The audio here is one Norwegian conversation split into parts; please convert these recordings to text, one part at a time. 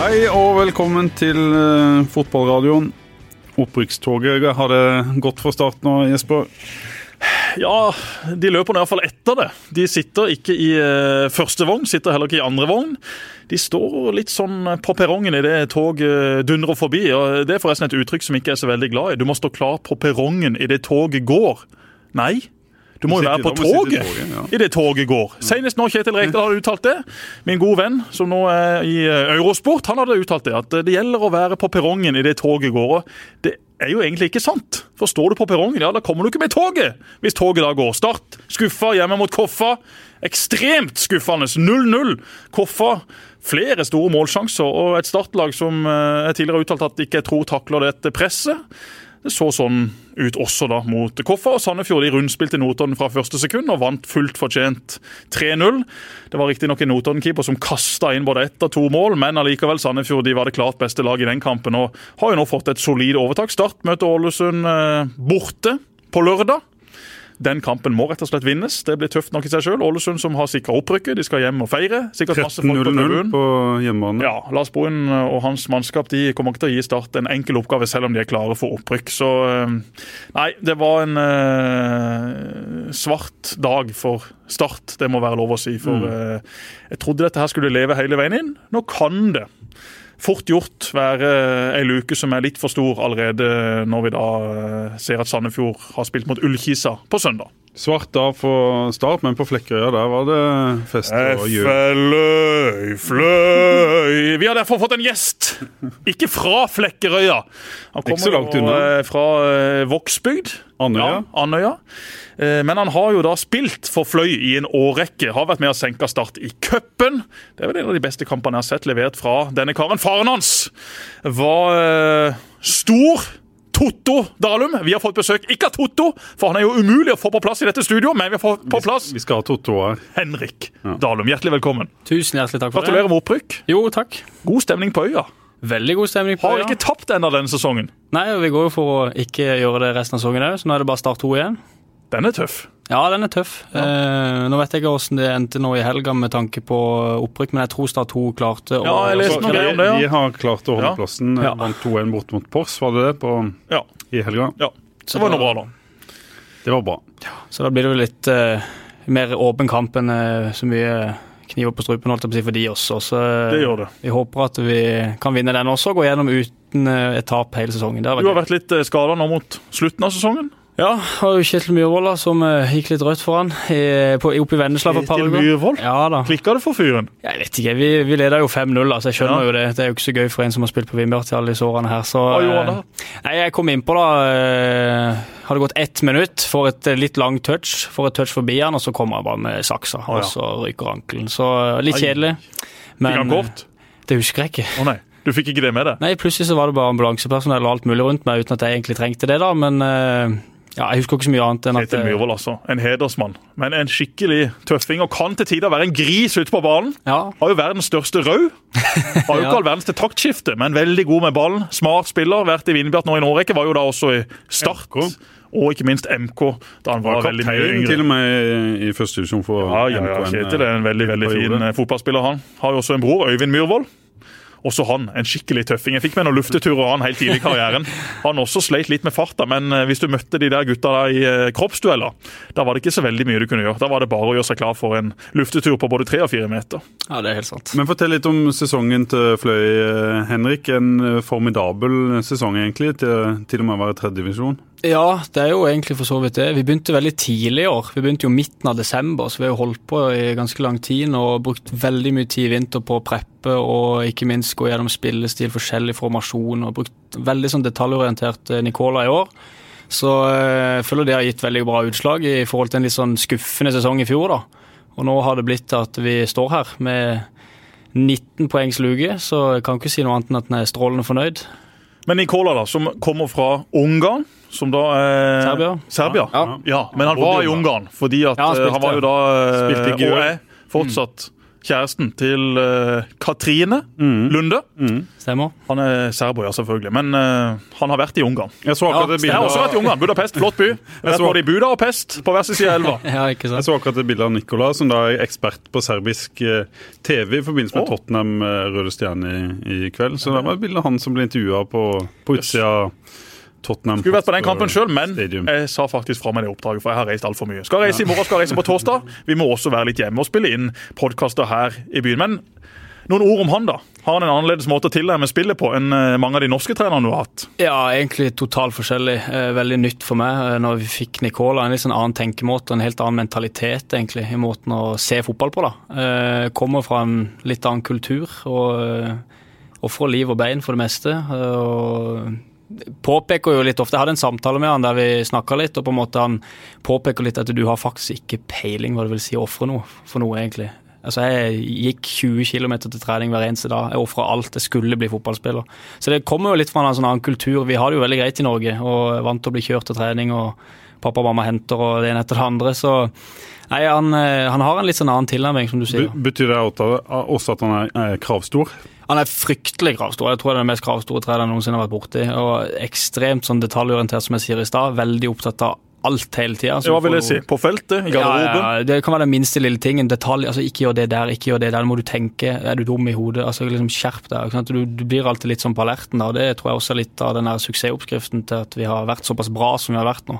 Hei og velkommen til uh, fotballradioen. Opprykkstoget har det gått fra start nå, Jesper? Ja, de løper i hvert fall etter det. De sitter ikke i uh, første vogn, sitter heller ikke i andre vogn. De står litt sånn på perrongen idet toget dundrer forbi. og Det er forresten et uttrykk som ikke er så veldig glad i. Du må stå klar på perrongen idet toget går. Nei, du må jo være på toget idet toget går. Senest nå Kjetil Rekdal hadde uttalt det. Min gode venn som nå er i eh, Eurosport, han hadde uttalt det. At det gjelder å være på perrongen idet toget går. og Det er jo egentlig ikke sant. For står du på perrongen, ja, da kommer du ikke med toget. Hvis toget da går. Start skuffa hjemme mot Koffa. Ekstremt skuffende. 0-0. Koffa flere store målsjanser og et startlag som eh, jeg tidligere har uttalt at ikke jeg tror takler dette presset. Det så sånn ut også da mot Koffa. og Sandefjord de rundspilte Notodden fra første sekund og vant fullt fortjent 3-0. Det var riktignok en Notodden-keeper som kasta inn både ett og to mål, men allikevel Sandefjord de var det klart beste laget i den kampen og har jo nå fått et solid overtak. Start møter Ålesund eh, borte på lørdag. Den kampen må rett og slett vinnes. Det blir tøft nok i seg sjøl. Ålesund som har sikra opprykket, de skal hjem og feire. 13-0-0 på hjemmebane. Ja, Lars Boen og hans mannskap de kommer ikke til å gi Start en enkel oppgave, selv om de er klare for opprykk. Så eh, nei, det var en uh, svart dag for Start, det må være lov å si. For uh, jeg trodde dette her skulle leve hele veien inn. Nå kan det fort gjort være ei luke som er litt for stor allerede når vi da eh, ser at Sandefjord har spilt mot Ullkisa på søndag. Svart da for start, men på Flekkerøya der var det fest og jul. Fløy, fløy Vi har derfor fått en gjest! Ikke fra Flekkerøya. Han kommer Ikke så langt unna. Eh, fra eh, Vågsbygd. Andøya. Ja, Andøya. Eh, men han har jo da spilt for Fløy i en årrekke. Har vært med å senke Start i cupen. Det er vel en av de beste kampene jeg har sett levert fra denne karen. Faren hans var uh, stor. Totto Dalum. Vi har fått besøk ikke av Totto, for han er jo umulig å få på plass i dette studioet, men vi har fått på plass Vi skal ha Totto her. Henrik ja. Dalum. Hjertelig velkommen. Tusen hjertelig takk for det. Gratulerer med opprykk. Jo, takk. God stemning på øya. Veldig god stemning på. Har ikke tapt ennå denne sesongen. Nei, og vi går jo for å ikke gjøre det resten av sesongen òg, så nå er det bare Start 2 igjen. Den er tøff. Ja, den er tøff. Ja. Eh, nå vet jeg ikke hvordan det endte nå i helga med tanke på opprykk, men jeg tror Start 2 klarte å Ja, jeg leste noe om det, ja. De har klart å holde ja. plassen. Ja. Vant 2-1 bort mot Pors, var det det, på, ja. i helga? Ja. Så det var noe bra, da. Det var bra. Ja. Så da blir det jo litt eh, mer åpen kamp enn uh, så mye kniver på strupen holdt jeg på å si, for de også. Så det gjør det. vi håper at vi kan vinne den også, og gå gjennom uten et tap hele sesongen. du har vært litt skada nå mot slutten av sesongen? Ja, og Kjetil Myhrvold som uh, gikk litt rødt foran oppe i Vennesla for et par uker. Kjetil Myhrvold? Ja, da. Klikka det for fyren? Jeg vet ikke, vi, vi leder jo 5-0, altså jeg skjønner ja. jo det. Det er jo ikke så gøy for en som har spilt på Vindbjart i alle disse årene her. Så, Hva gjorde han da? Uh, nei, Jeg kom innpå, da. Uh, hadde gått ett minutt får et litt langt touch, får et touch forbi han, og så kommer han bare med saksa, oh, ja. og så ryker ankelen. Så litt kjedelig. Men, Fikk han kort? Det husker jeg ikke. Å oh, nei. Du fikk ikke det med deg? Nei, plutselig så var det bare ambulansepersonell og alt mulig rundt meg, uten at jeg egentlig trengte det, da. Men ja, Jeg husker ikke så mye annet enn at Kjetil Myhrvold, altså. En hedersmann. Men en skikkelig tøffing. Og kan til tider være en gris ute på ballen. Ja. Har jo verdens største rød. Har jo ikke ja. all verdens til taktskifte, men veldig god med ballen. Smart spiller. Vært i Vindbjart nå i en årrekke. Var jo da også i Start. MK. Og ikke minst MK, da han var, var veldig mye yngre. til og med i første divisjon for ja, ja, ja, Kjetil er en veldig veldig fin eh, fotballspiller, han. Har jo også en bror, Øyvind Myhrvold. Også han en skikkelig tøffing. Jeg fikk med noen lufteturer av han helt tidlig i karrieren. Han også sleit litt med farta, men eh, hvis du møtte de der gutta der i eh, kroppsdueller, da var det ikke så veldig mye du kunne gjøre. Da var det bare å gjøre seg klar for en luftetur på både tre og fire meter. Ja, det er helt sant. Men fortell litt om sesongen til Fløy, eh, Henrik. En formidabel sesong, egentlig, til, til og med å være tredjedivisjon. Ja, det er jo egentlig for så vidt det. Vi begynte veldig tidlig i år. Vi begynte jo midten av desember, så vi har jo holdt på i ganske lang tid og brukt veldig mye tid i vinter på å preppe og ikke minst gå gjennom spillestil, forskjellig formasjon og brukt veldig sånn detaljorientert eh, Nicola i år. Så eh, jeg føler det har gitt veldig bra utslag i forhold til en litt sånn skuffende sesong i fjor, da. Og nå har det blitt at vi står her med 19 poengs luke, så jeg kan ikke si noe annet enn at en er strålende fornøyd. Men Nicola, da, som kommer fra Ungarn som da er Serbia. Serbia. Ja. ja. Men han var i Ungarn fordi at ja, han, eh, han, var jo da Spilte og er fortsatt kjæresten til uh, Katrine Lunde. Stemmer. Han er serber, ja, selvfølgelig, men uh, han har vært i Ungarn. Jeg så akkurat et Jeg har også vært i Ungarn. Budapest, flott by. Jeg så- både i Buda og Pest, på hver sin side av elva. Ja, ikke jeg så akkurat et bilde av Nicola, som da er ekspert på serbisk eh, TV i forbindelse med oh. Tottenham eh, Røde Stjerne i, i kveld. Så det var et bilde av han som ble intervjua på, på utsida av Tottenham. Skulle vært på den kampen sjøl, men Stadium. jeg sa faktisk fra meg det oppdraget, for jeg har reist altfor mye. Skal reise i morgen, skal reise på torsdag. Vi må også være litt hjemme og spille inn podkaster her i byen. Men noen ord om han, da. Har han en annerledes måte å tilnærme spillet på enn eh, mange av de norske trenerne du har hatt? Ja, egentlig totalt forskjellig. Eh, Veldig nytt for meg eh, når vi fikk Nicola. En litt sånn annen tenkemåte, en helt annen mentalitet egentlig, i måten å se fotball på. da. Eh, Kommer fra en litt annen kultur og ofrer liv og bein for det meste. og påpeker jo litt ofte, Jeg hadde en samtale med han der vi snakka litt, og på en måte han påpeker litt at du har faktisk ikke peiling hva det vil si å ofre noe for noe, egentlig. Altså Jeg gikk 20 km til trening hver eneste dag. Jeg ofra alt. Jeg skulle bli fotballspiller. Så det kommer jo litt fra en sånn annen kultur. Vi har det jo veldig greit i Norge og er vant til å bli kjørt til trening, og pappa og mamma henter og det ene etter det andre. Så nei, han, eh, han har en litt sånn annen tilnærming, som du sier. Betyr det også- også at han er, kravstor? Han er fryktelig kravstor. Jeg tror det er den mest kravstore treet jeg noensinne har vært borti. Og ekstremt sånn detaljorientert, som jeg sier i stad. Veldig opptatt av alt hele tida. Hva vil jeg si? På feltet? I garderoben? ja, det kan være den minste lille tingen. Detalj. altså Ikke gjør det der, ikke gjør det der. Nå må du tenke. Er du dum i hodet? altså liksom Skjerp deg. Du, du blir alltid litt sånn på alerten. da, Det tror jeg også er litt av den suksessoppskriften til at vi har vært såpass bra som vi har vært nå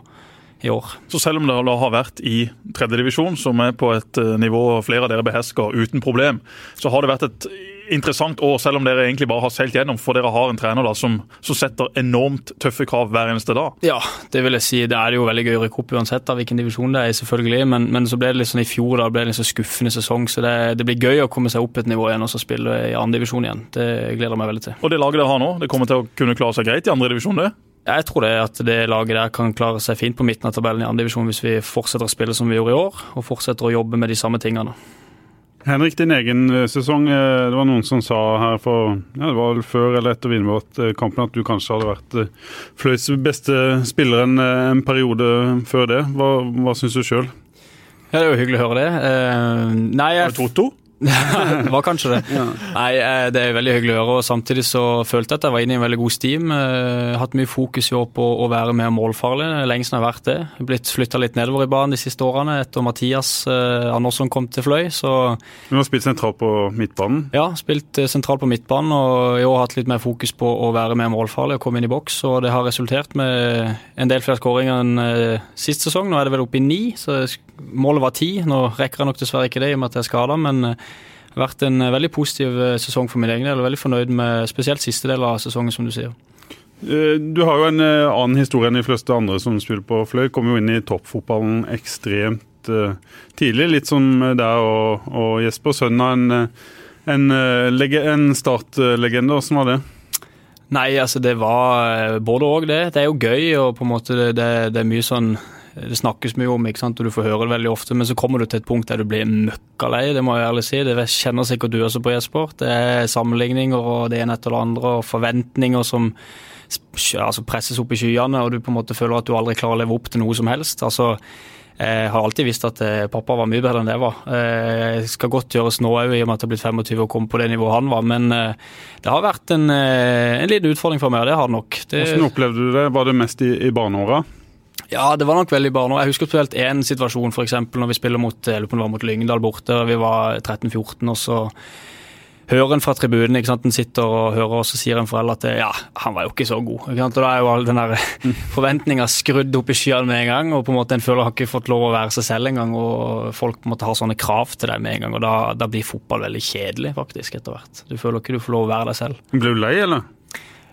i år. Så selv om dere har vært i tredjedivisjon, som er på et eh, nivå flere av dere behersker uten problem, så har det vært et interessant år, selv om dere egentlig bare har seilt gjennom, for dere har en trener da som, som setter enormt tøffe krav hver eneste dag. Ja, det vil jeg si. Det er jo veldig gøy å rykke opp uansett av hvilken divisjon det er, selvfølgelig. Men, men så ble det litt sånn i fjor, da det ble det en så skuffende sesong. Så det, det blir gøy å komme seg opp et nivå igjen og så spille i andre divisjon igjen. Det gleder jeg meg veldig til. Og det laget dere har nå, det kommer til å kunne klare seg greit i andre divisjon, det? Jeg tror det at det laget der kan klare seg fint på midten av tabellen i andredivisjon hvis vi fortsetter å spille som vi gjorde i år, og fortsetter å jobbe med de samme tingene. Henrik, din egen eh, sesong. eh, Det var noen som sa her for ja, det var vel før eller etter Vinmolt-kampen at du kanskje hadde vært eh, Fløys beste spilleren en, en periode før det. Hva, hva syns du sjøl? Ja, det er jo hyggelig å høre det. Eh, nei, jeg Toto? Det var kanskje det. Nei, eh, Det er veldig hyggelig å høre. og Samtidig så følte jeg at jeg var inne i en veldig god steam. Eh, Hatt mye fokus i år på å være mer målfarlig. Lenge siden jeg har vært det. Blitt flytta litt nedover i banen de siste årene etter Mathias eh, Andersson kom til Fløy. Så Du har spilt sentralt på midtbanen. ja, spilt sentralt på midtbanen og i år hatt litt mer fokus på å være mer målfarlig og komme inn i boks. Og det har resultert med en del flere skåringer enn sist sesong. Nå er det vel oppe i ni, så målet var ti. Nå rekker jeg nok dessverre ikke det i og med at jeg er skada, men eh, det har vært en eh, veldig positiv eh, sesong for min egen del. og Veldig fornøyd med spesielt siste del av sesongen, som du sier. Eh, Du har jo en eh, annen historie enn de fleste andre som spiller på Fløy. Kom jo inn i toppfotballen ekstremt eh, tidlig. Litt som deg og, og Jesper, sønnen av en, eh, en, eh, en startlegende. Hvordan var det? Nei, altså det var eh, både òg det. Det er jo gøy, og på en måte det, det, det er mye sånn det snakkes mye om, ikke sant? og du får høre det veldig ofte, men så kommer du til et punkt der du blir møkkalei, det må jeg ærlig si. Det kjenner sikkert du også på, Jesper. Det er sammenligninger og det ene etter det andre, og forventninger som altså presses opp i skyene, og du på en måte føler at du aldri klarer å leve opp til noe som helst. Altså, jeg har alltid visst at eh, pappa var mye bedre enn det jeg var. Eh, Det skal godt gjøres nå òg, i og med at jeg er blitt 25 og kom på det nivået han var. Men eh, det har vært en, eh, en liten utfordring for meg, og det har det nok. Det, Hvordan opplevde du det? Var det mest i, i barneåra? Ja, det var nok veldig barne. Jeg husker spesielt én situasjon, f.eks. når vi spiller mot, mot Lyngdal borte. Vi var 13-14, og så hører en fra tribunen, ikke sant, en sitter og hører, og så sier en forelder at ja, han var jo ikke så god. Ikke sant? Og da er jo all den der forventninga skrudd opp i skyene med en gang, og på en måte en føler har ikke fått lov å være seg selv engang, og folk på en måte har sånne krav til deg med en gang, og da, da blir fotball veldig kjedelig, faktisk, etter hvert. Du føler ikke du får lov å være deg selv. Ble du lei, eller?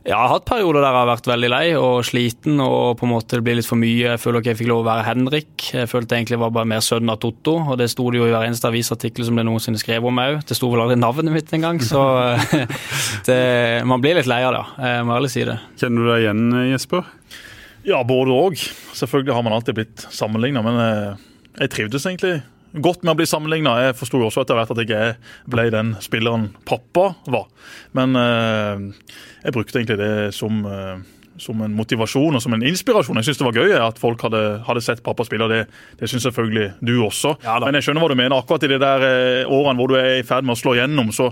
Ja, jeg har hatt perioder der jeg har vært veldig lei og sliten, og på en måte det blir litt for mye. Jeg føler ikke jeg fikk lov å være Henrik. Jeg følte egentlig jeg var bare mer sønnen av Totto, og det sto det jo i hver eneste avisartikkel som det noensinne skrev om meg òg. Det sto vel aldri navnet mitt engang, så det, man blir litt lei av det, jeg må ærlig si det. Kjenner du deg igjen, Jesper? Ja, både og. Selvfølgelig har man alltid blitt sammenligna, men eh, jeg trivdes egentlig godt med å bli sammenligna. Jeg forsto også etter hvert at jeg ikke ble den spilleren pappa var. Men eh, jeg brukte egentlig det som eh, som en motivasjon og som en inspirasjon. Jeg syns det var gøy at folk hadde, hadde sett pappa spille. Det, det syns selvfølgelig du også. Ja, Men jeg skjønner hva du mener. Akkurat i de der eh, årene hvor du er i ferd med å slå gjennom, så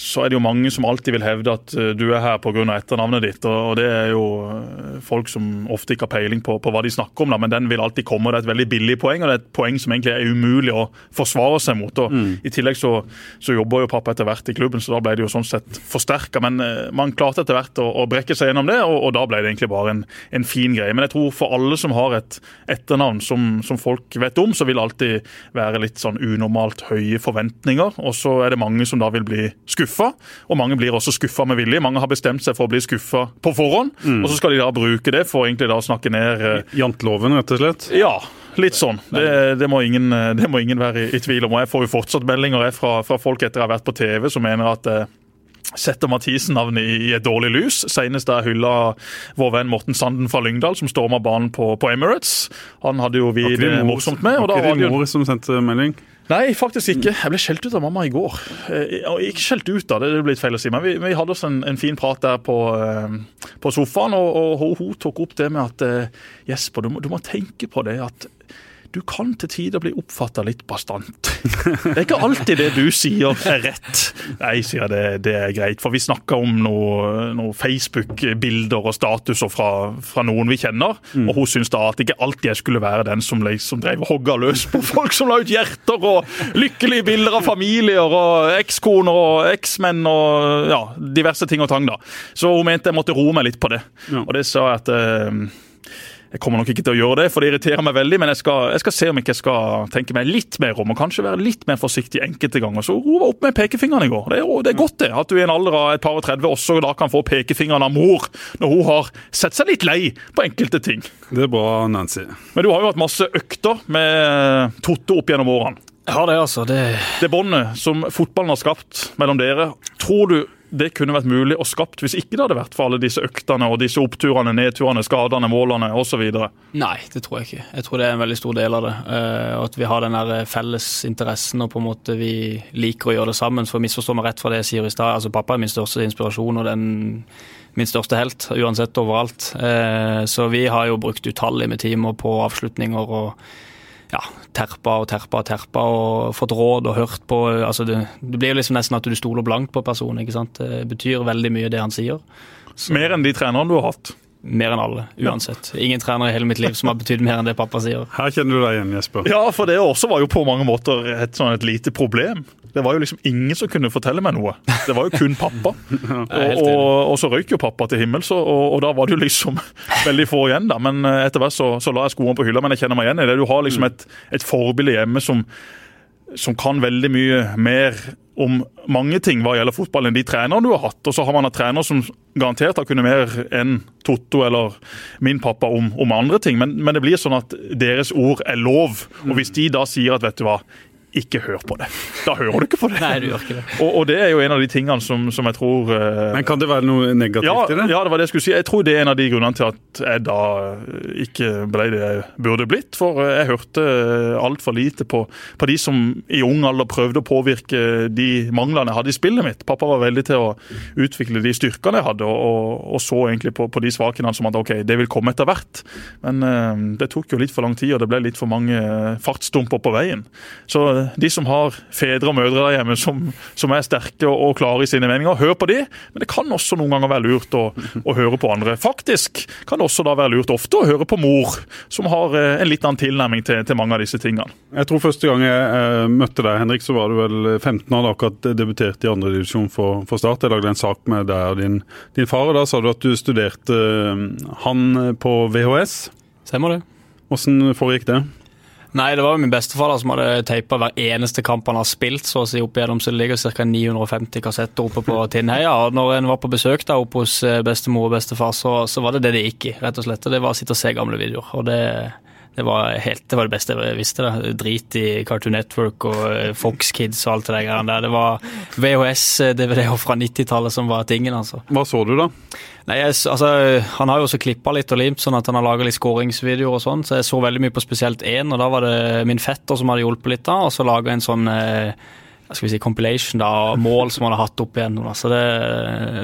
så er det jo mange som alltid vil hevde at eh, du er her pga. etternavnet ditt. og Det er jo eh, folk som ofte ikke har peiling på, på, hva de snakker om, da, men den vil alltid komme. og Det er et veldig billig poeng, og det er et poeng som egentlig er umulig å forsvare seg mot. og mm. I tillegg så, så, jobber jo pappa etter hvert i klubben, så da ble det jo sånn sett forsterka. Men eh, man klarte etter hvert å, å, brekke seg gjennom det, og, og, da ble det egentlig bare en, en, fin greie. Men jeg tror for alle som har et etternavn som, som folk vet om, så vil det alltid være litt sånn unormalt høye forventninger. Og så er det mange som da vil bli skuffa skuffa, og mange blir også skuffa med vilje. Mange har bestemt seg for å bli skuffa på forhånd, mm. og så skal de da bruke det for egentlig da å snakke ned eh, Janteloven, rett og slett? Ja. Litt sånn. Det, det, må ingen, det, må ingen, være i, i, tvil om. Og Jeg får jo fortsatt meldinger fra, fra folk etter jeg har vært på TV som mener at eh, setter Mathisen-navnet i et dårlig lys. Senest da hylla vår venn Morten Sanden fra Lyngdal, som storma banen på, på, Emirates. Han hadde jo vi det morsomt med. Var det mor som sendte melding? Nei, faktisk ikke. Jeg ble skjelt ut av mamma i går. Eh, ikke skjelt ut, da, det blir blitt feil å si, men vi, vi hadde oss en, en, fin prat der på, eh, på sofaen, og, og, hun tok opp det med at eh, Jesper, du må, du må tenke på det at du kan til tider bli oppfatta litt bastant. Det er ikke alltid det du sier er rett. Nei, sier det, det er greit. For vi snakker om noen noe Facebook-bilder og statuser fra, fra, noen vi kjenner. Mm. Og hun syns da at ikke alltid jeg skulle være den som, som drev hogga løs på folk som la ut hjerter og lykkelige bilder av familier og ekskoner og eksmenn og ja, diverse ting og tang. da. Så hun mente jeg måtte roe meg litt på det. Ja. Og det sa jeg at eh, jeg kommer nok ikke til å gjøre det, for det irriterer meg veldig, men jeg skal, jeg skal se om ikke jeg skal tenke meg litt mer om, og kanskje være litt mer forsiktig enkelte ganger. Så var opp med pekefingeren i går. Det er, det er godt det, at du i en alder av et par og 30 også da kan få pekefingeren av mor, når hun har sett seg litt lei på enkelte ting. Det er bra, Nancy. Men du har jo hatt masse økter med Totte opp gjennom årene. Ja, det er altså. Det, det båndet som fotballen har skapt mellom dere, tror du det kunne vært mulig og skapt hvis ikke det hadde vært for alle disse øktene og disse oppturene, nedturene, skadene, målene osv.? Nei, det tror jeg ikke. Jeg tror det er en veldig stor del av det. Og at vi har den der eh, felles interessen og på en måte vi liker å gjøre det sammen. For misforstå meg rett fra det jeg sier i stad, altså pappa er min største inspirasjon og den min største helt, uansett overalt. Uh, så vi har jo brukt utallige med timer på avslutninger og ja, terpa og terpa og terpa og fått råd og hørt på altså det, det blir jo liksom nesten at du stoler blankt på personen. ikke sant? Det betyr veldig mye, det han sier. Så. Mer enn de trenerne du har hatt? Mer enn alle, uansett. Ingen trener i hele mitt liv som har betydd mer enn det pappa sier. Her kjenner du deg igjen, Jesper. Ja, for det også var jo på mange måter et, sånn et lite problem. Det var jo liksom ingen som kunne fortelle meg noe. Det var jo kun pappa. og, og, og, så røyk jo pappa til himmels, og, og, da var det jo liksom veldig få igjen, da. Men eh, etter hvert så, så la jeg skoene på hylla. Men jeg kjenner meg igjen i det. Du har liksom et, et forbilde hjemme som, som kan veldig mye mer om mange ting hva gjelder fotball enn de trenerne du har hatt. Og så har man en trener som garantert har kunnet mer enn Totto eller min pappa om, om andre ting. Men, men, det blir sånn at deres ord er lov. Og hvis de da sier at vet du hva, ikke hør på det. Da hører du ikke på det. Nei, du gjør ikke det. Og, og, det er jo en av de tingene som, som jeg tror uh, Men Kan det være noe negativt ja, i det? Ja, det var det jeg skulle si. Jeg tror det er en av de grunnene til at jeg da eh, ikke ble det jeg burde blitt. For eh, jeg hørte altfor lite på, på, de som i ung alder prøvde å påvirke de manglene jeg hadde i spillet mitt. Pappa var veldig til å utvikle de styrkene jeg hadde, og, og, og så egentlig på, på de svakhetene som at OK, det vil komme etter hvert. Men uh, det tok jo litt for lang tid, og det ble litt for mange fartsdumper på veien. Så de som har fedre og mødre der hjemme som, som er sterke og, og, klare i sine meninger, hør på de. Men det kan også noen ganger være lurt å, å, høre på andre. Faktisk kan det også da være lurt ofte å høre på mor, som har eh, en litt annen tilnærming til, til mange av disse tingene. Jeg tror første gang jeg eh, møtte deg, Henrik, så var du vel 15 år da akkurat debuterte i andredivisjon for, for Start. Jeg lagde en sak med deg og din, din far, og da sa du at du studerte eh, han på VHS. Stemmer det. Hvordan foregikk det? Nei, det var jo min bestefar som hadde teipa hver eneste kamp han har spilt. så å si opp igjennom, så Det ligger ca. 950 kassetter oppe på Tinnheia. og Når en var på besøk da oppe hos eh, bestemor og bestefar, så, så var det det det gikk i. rett og slett. Og Det var å sitte og se gamle videoer. og det... Det var, helt, det var, det beste jeg visste. Da. Drit i Cartoon Network og eh, Fox Kids og alt det der. Det var VHS-DVD-er fra 90-tallet som var tingen. altså. Hva så du, da? Nei, jeg, altså, Han har jo også klippa litt og limt, sånn at han har laga litt skåringsvideoer og sånn. Så jeg så veldig mye på spesielt én, og da var det min fetter som hadde hjulpet litt da, og så laga en sånn eh, skal vi si, compilation da, mål som han hadde hatt opp igjennom. Så det,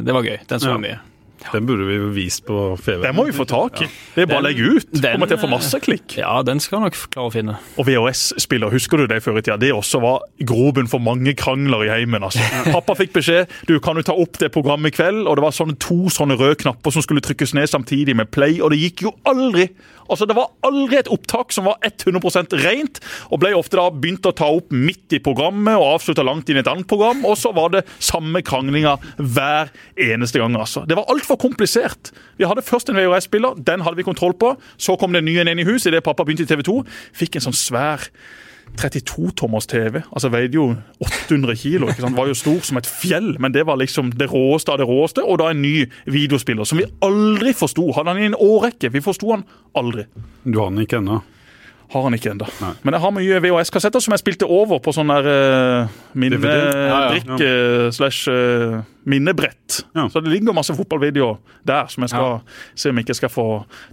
det var gøy. Den så jeg ja. mye. Den burde vi vist på FV. Den må vi få tak i. Det er bare å legge ut. Den- Kommer til å få masse klikk. Ja, den skal vi nok klare å finne. Og VHS-spiller, husker du det før i tida? Det også var groben for mange krangler i heimen. altså. Pappa fikk beskjed du kan jo ta opp det programmet i kveld, og det var sånne to sånne røde knapper som skulle trykkes ned samtidig med play, og det gikk jo aldri. Altså, Det var aldri et opptak som var 100% rent, og ble ofte da begynt å ta opp midt i programmet og avslutta langt inn i et annet program, og så var det samme kranglinga hver eneste gang. altså. Det var altfor komplisert. Vi hadde først en VHS-spiller, den hadde vi kontroll på. Så kom det en ny en inn i hus idet pappa begynte i TV 2. Fikk en sånn svær 32-tommers TV. Altså Veide jo 800 kilo. ikke sant? Var jo stor som et fjell, men det var liksom det råeste av det råeste. Og da en ny videospiller som vi aldri forsto. Hadde han i en årrekke. Vi forsto han aldri. Du har den ikke ennå. Har han ikke ennå. Men jeg har mye VHS-kassetter som jeg spilte over på sånn der uh, Ja, ja, minnebrikke slash eh, minnebrett. Ja. Så det ligger masse fotballvideoer der som jeg skal se om jeg ikke skal få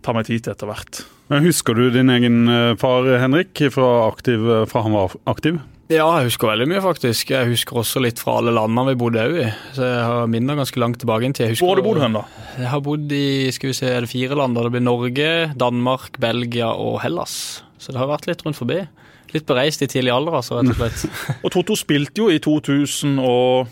ta meg tid til etter hvert. Men Husker du din egen eh, far Henrik fra, aktiv, eh, fra han var aktiv? Ja, jeg husker veldig mye, faktisk. Jeg husker også litt fra alle landene vi bodde òg i. Så jeg har minner ganske langt tilbake i tid. Jeg husker- Hvor har du bodd hen, da? Jeg har bodd i skal vi se, er det fire land. da? Det blir Norge, Danmark, Belgia og Hellas. Så det har vært litt rundt forbi. Litt bereist i tidlig alder, altså, rett og slett. Og Totto spilte jo i 2000 og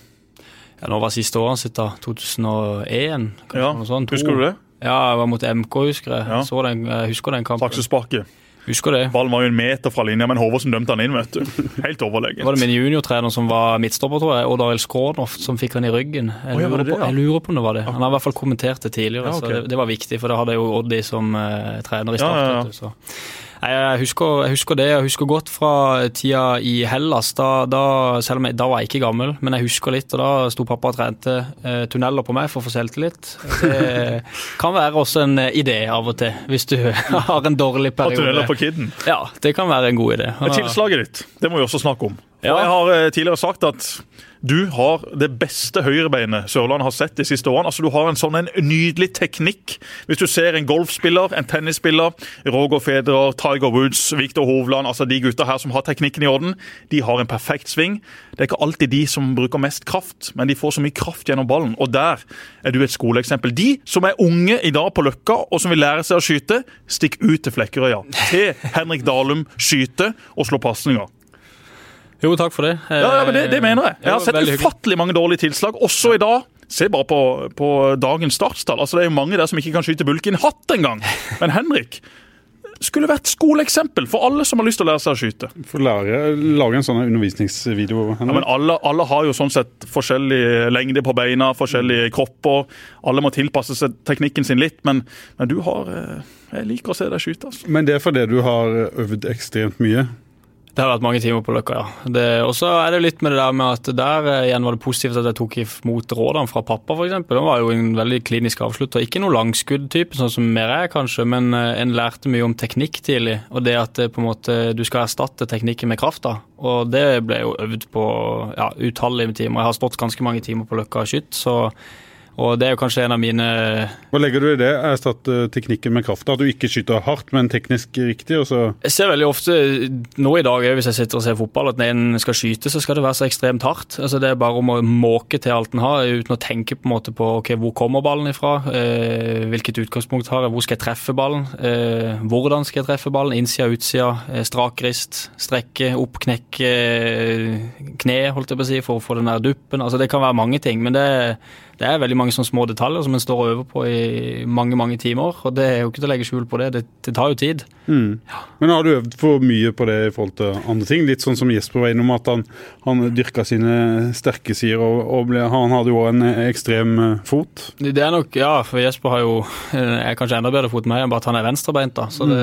Ja, nå var siste året sitt, da. 2001, kanskje Ja, noe sånt. To. Husker du det? Ja, jeg var mot MK, husker jeg. Ja. Så den, jeg husker den kampen. Saksesparket. Husker det. Ballen var jo en meter fra linja, men Håvardsen dømte han inn, vet du. Helt Det var det overlegent. min juniortrener som var midtstopper, tror jeg, Odd Arild Skrånoff, som fikk han i ryggen. Jeg, oh, ja, lurer det på, jeg lurer på om det var det. Han har i hvert fall kommentert det tidligere, Ja, okay. så det, det var viktig, for da hadde jeg jo Oddi som uh, trener i Start. Ja, jeg, husker, jeg husker det. Jeg husker godt fra tida i Hellas. Da, da, selv om jeg, da var jeg ikke gammel, men jeg husker litt. og Da sto pappa og trente eh, tunneler på meg for å få selvtillit. Det kan være også en eh, idé av og til, hvis du har en dårlig periode. Og tunneler på kidden. Ja, det kan være en god idé. Men tilslaget ditt, det må vi også snakke om. Ja. Jeg har eh, tidligere sagt at du har det beste høyrebeinet Sørlandet har sett de siste årene. Altså Du har en sånn en nydelig teknikk. Hvis du ser en golfspiller, en tennisspiller, Roger Federer, Tiger Woods, Viktor Hovland, altså de gutta her som har teknikken i orden, de har en perfekt sving. Det er ikke alltid de som bruker mest kraft, men de får så mye kraft gjennom ballen. Og der er du et skoleeksempel. De som er unge i dag på Løkka, og som vil lære seg å skyte, stikk ut til Flekkerøya. Til Henrik Dalum skyte og slå pasninger. Jo, takk for det. Ja, ja, men det, det mener jeg. Jeg har sett ufattelig mange dårlige tilslag, også i dag. Se bare på, på dagens startstall. Altså, det er jo mange der som ikke kan skyte bulk i en hatt engang. Men Henrik skulle vært skoleeksempel for alle som har lyst til å lære seg å skyte. For lære, lage en sånn undervisningsvideo. Ja, men alle, alle har jo sånn sett forskjellig lengde på beina, forskjellige kropper. Alle må tilpasse seg teknikken sin litt, men, men du har eh, Jeg liker å se deg skyte. altså. Men det er fordi du har øvd ekstremt mye. Det har vært mange timer på Løkka, ja. Og så er det litt med det der med at der eh, igjen var det positivt at jeg tok imot rådene fra pappa, f.eks. Han var jo en veldig klinisk avslutter. Ikke noe langskuddtype, sånn som mer er, kanskje, men eh, en lærte mye om teknikk tidlig. Og det at eh, på en måte du skal erstatte teknikken med kraft. Og det ble jo øvd på ja, utallige timer. Jeg har stått ganske mange timer på Løkka og skytt, så og det er jo kanskje en av mine Hva legger du i det? Erstatte teknikken med kraft? At du ikke skyter hardt, men teknisk riktig? Jeg ser veldig ofte nå i dag, hvis jeg sitter og ser fotball, at når en skal skyte, så skal det være så ekstremt hardt. Altså Det er bare om å måke til alt en har, uten å tenke på en måte på ok, hvor kommer ballen ifra, eh, hvilket utgangspunkt har jeg, hvor skal jeg treffe ballen, eh, hvordan skal jeg treffe ballen, innsida, utsida, eh, strak rist, strekke, opp, knekke, eh, kne, holdt jeg på å si, for å få den der duppen. Altså Det kan være mange ting, men det, det er veldig mange sånne små detaljer som en står og øver på i mange, mange timer. Og det er jo ikke til å legge skjul på det, det, det tar jo tid. Men har du øvd for mye på det i forhold til andre ting? Litt sånn som Jesper var innom, at han, han dyrka sine sterke sider, og, og ble, han hadde jo en ekstrem eh, fot. Det er nok, ja, for Jesper har jo eh, er kanskje enda bedre fot enn meg, bare at han er venstrebeint. da, Så det,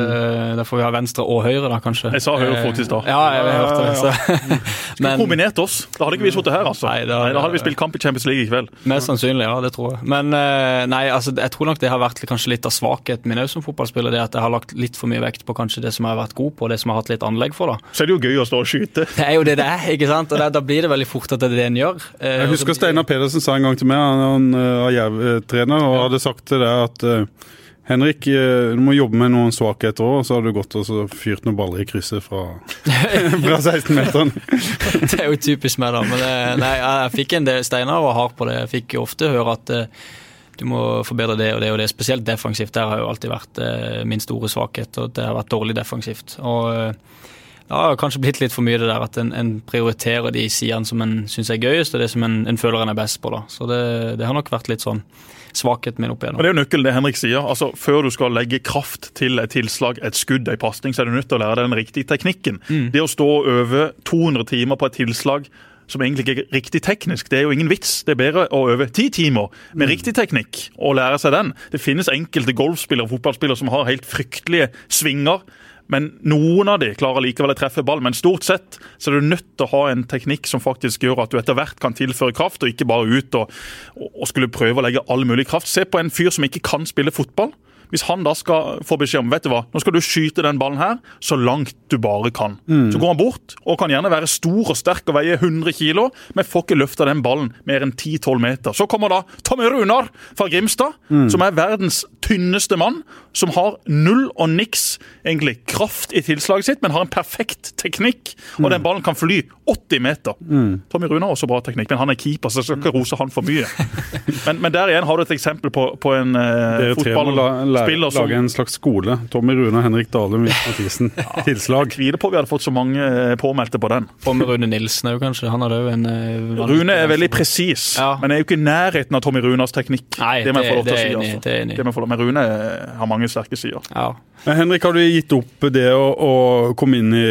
derfor får vi ha venstre og høyre, da, kanskje. Jeg sa høyre fot i stad. Ja, jeg, jeg hørte det. Så. Men Kombinert oss. Da hadde ikke vi sittet her, altså. Nei, Nei, da- da, hadde vi spilt kamp i Champions League i kveld. mest sannsynlig, ja, det tror jeg. Men eh, nei, altså, jeg tror nok det har vært kanskje litt av svakheten min òg som fotballspiller. Det at jeg har lagt litt for mye vekt på kanskje det som jeg har vært god på, og det som jeg har hatt litt anlegg for. da. Så er det jo gøy å stå og skyte. Det er jo det det er, ikke sant? Og da, da blir det veldig fort at det er det en gjør. Eh, Jeg husker Steinar Pedersen sa en gang til meg, han, han eh, var Jerv-trener, og hadde sagt til deg at eh, Henrik, eh, du må jobbe med noen svakheter òg, og så har du gått og fyrt noen baller i krysset fra, fra 16-meteren. Det er jo typisk meg, da. Men det, nei, jeg fikk en del steiner var hard på det. Jeg fikk ofte høre at eh, du må forbedre det og det og det. Spesielt defensivt. Der har jo alltid vært eh, min store svakhet, og det har vært dårlig defensivt. Og eh, det har kanskje blitt litt for mye det der at en, en prioriterer de sidene som en syns er gøyest, og det som en, en føler en er best på. da. Så det, det har nok vært litt sånn svakheten min opp igjennom. Og Det er jo nøkkelen det Henrik sier. altså Før du skal legge kraft til et tilslag, et skudd, en pasning, så er du nødt til å lære deg den riktige teknikken. Mm. Det å stå og øve 200 timer på et tilslag som egentlig ikke er riktig teknisk. Det er jo ingen vits. Det er bedre å øve ti timer med riktig teknikk og lære seg den. Det finnes enkelte golfspillere og fotballspillere som har helt fryktelige svinger. Men noen av de klarer likevel å treffe ball. Men stort sett så er du nødt til å ha en teknikk som faktisk gjør at du etter hvert kan tilføre kraft, og ikke bare ut og, og skulle prøve å legge all mulig kraft. Se på en fyr som ikke kan spille fotball. Hvis han da skal få beskjed om vet du hva, nå skal du skyte den ballen her så langt du bare kan. Så går han bort og kan gjerne være stor og sterk og veie 100 kilo, men får ikke løfta den ballen mer enn 10-12 meter. Så kommer da Tommy Runar fra Grimstad, som er verdens tynneste mann, som har null og niks egentlig kraft i tilslaget sitt, men har en perfekt teknikk, og den ballen kan fly 80 meter. Tommy Runar har også bra teknikk, men han er keeper, så jeg skal ikke rose han for mye. Men, men der igjen har du et eksempel på, på en eh, Dere fotballspiller som lage en slags skole. Tommy Rune, Henrik Dahlum, Mikael Mathisen. Tilslag. tviler på vi hadde fått så mange eh, påmeldte på den. Og med Rune Nilsen òg, kanskje. Han hadde jo en eh, Rune er veldig presis, Ja. men er jo ikke i nærheten av Tommy Runas teknikk. Nei, det det, det- lov til å det er si. enig i, Altså. det er enig lov- Men Rune eh, har mange sterke sider. Ja. Henrik, har du gitt opp det å, å komme inn i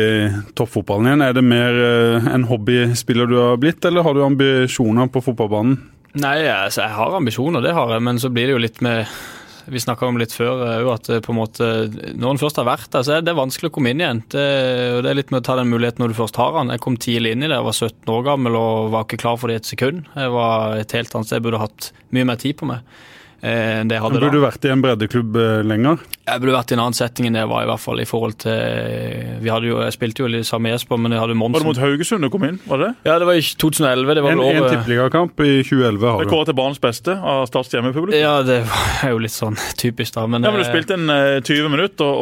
toppfotballen igjen? Er det mer en hobbyspiller du har blitt, eller har du ambisjoner på fotballbanen? Nei, altså, jeg har ambisjoner, det har jeg, men så blir det jo litt med Vi snakka om litt før òg, at det på en måte Når en først har vært der, så er det vanskelig å komme inn igjen. Det, og det er litt med å ta den muligheten når du først har den. Jeg kom tidlig inn i det, jeg var 17 år gammel og var ikke klar for det i et sekund. Jeg var et helt annet sted, jeg burde hatt mye mer tid på meg eh, enn det jeg hadde da. Burde du vært i en breddeklubb eh, lenger? Jeg burde vært i en annen setting enn det jeg var, i hvert fall i forhold til Vi hadde jo, Jeg spilte jo litt sammen med Jesper, men jeg hadde Monsen Var det mot Haugesund du kom inn? var det? Ja, det var i 2011. Det var En, en tippeligakamp i 2011 har du. kåret til banens beste av Starts hjemmepublikum. Ja, det er jo litt sånn typisk, da. Men, Ja, men Du eh, spilte en eh, 20 minutter, og,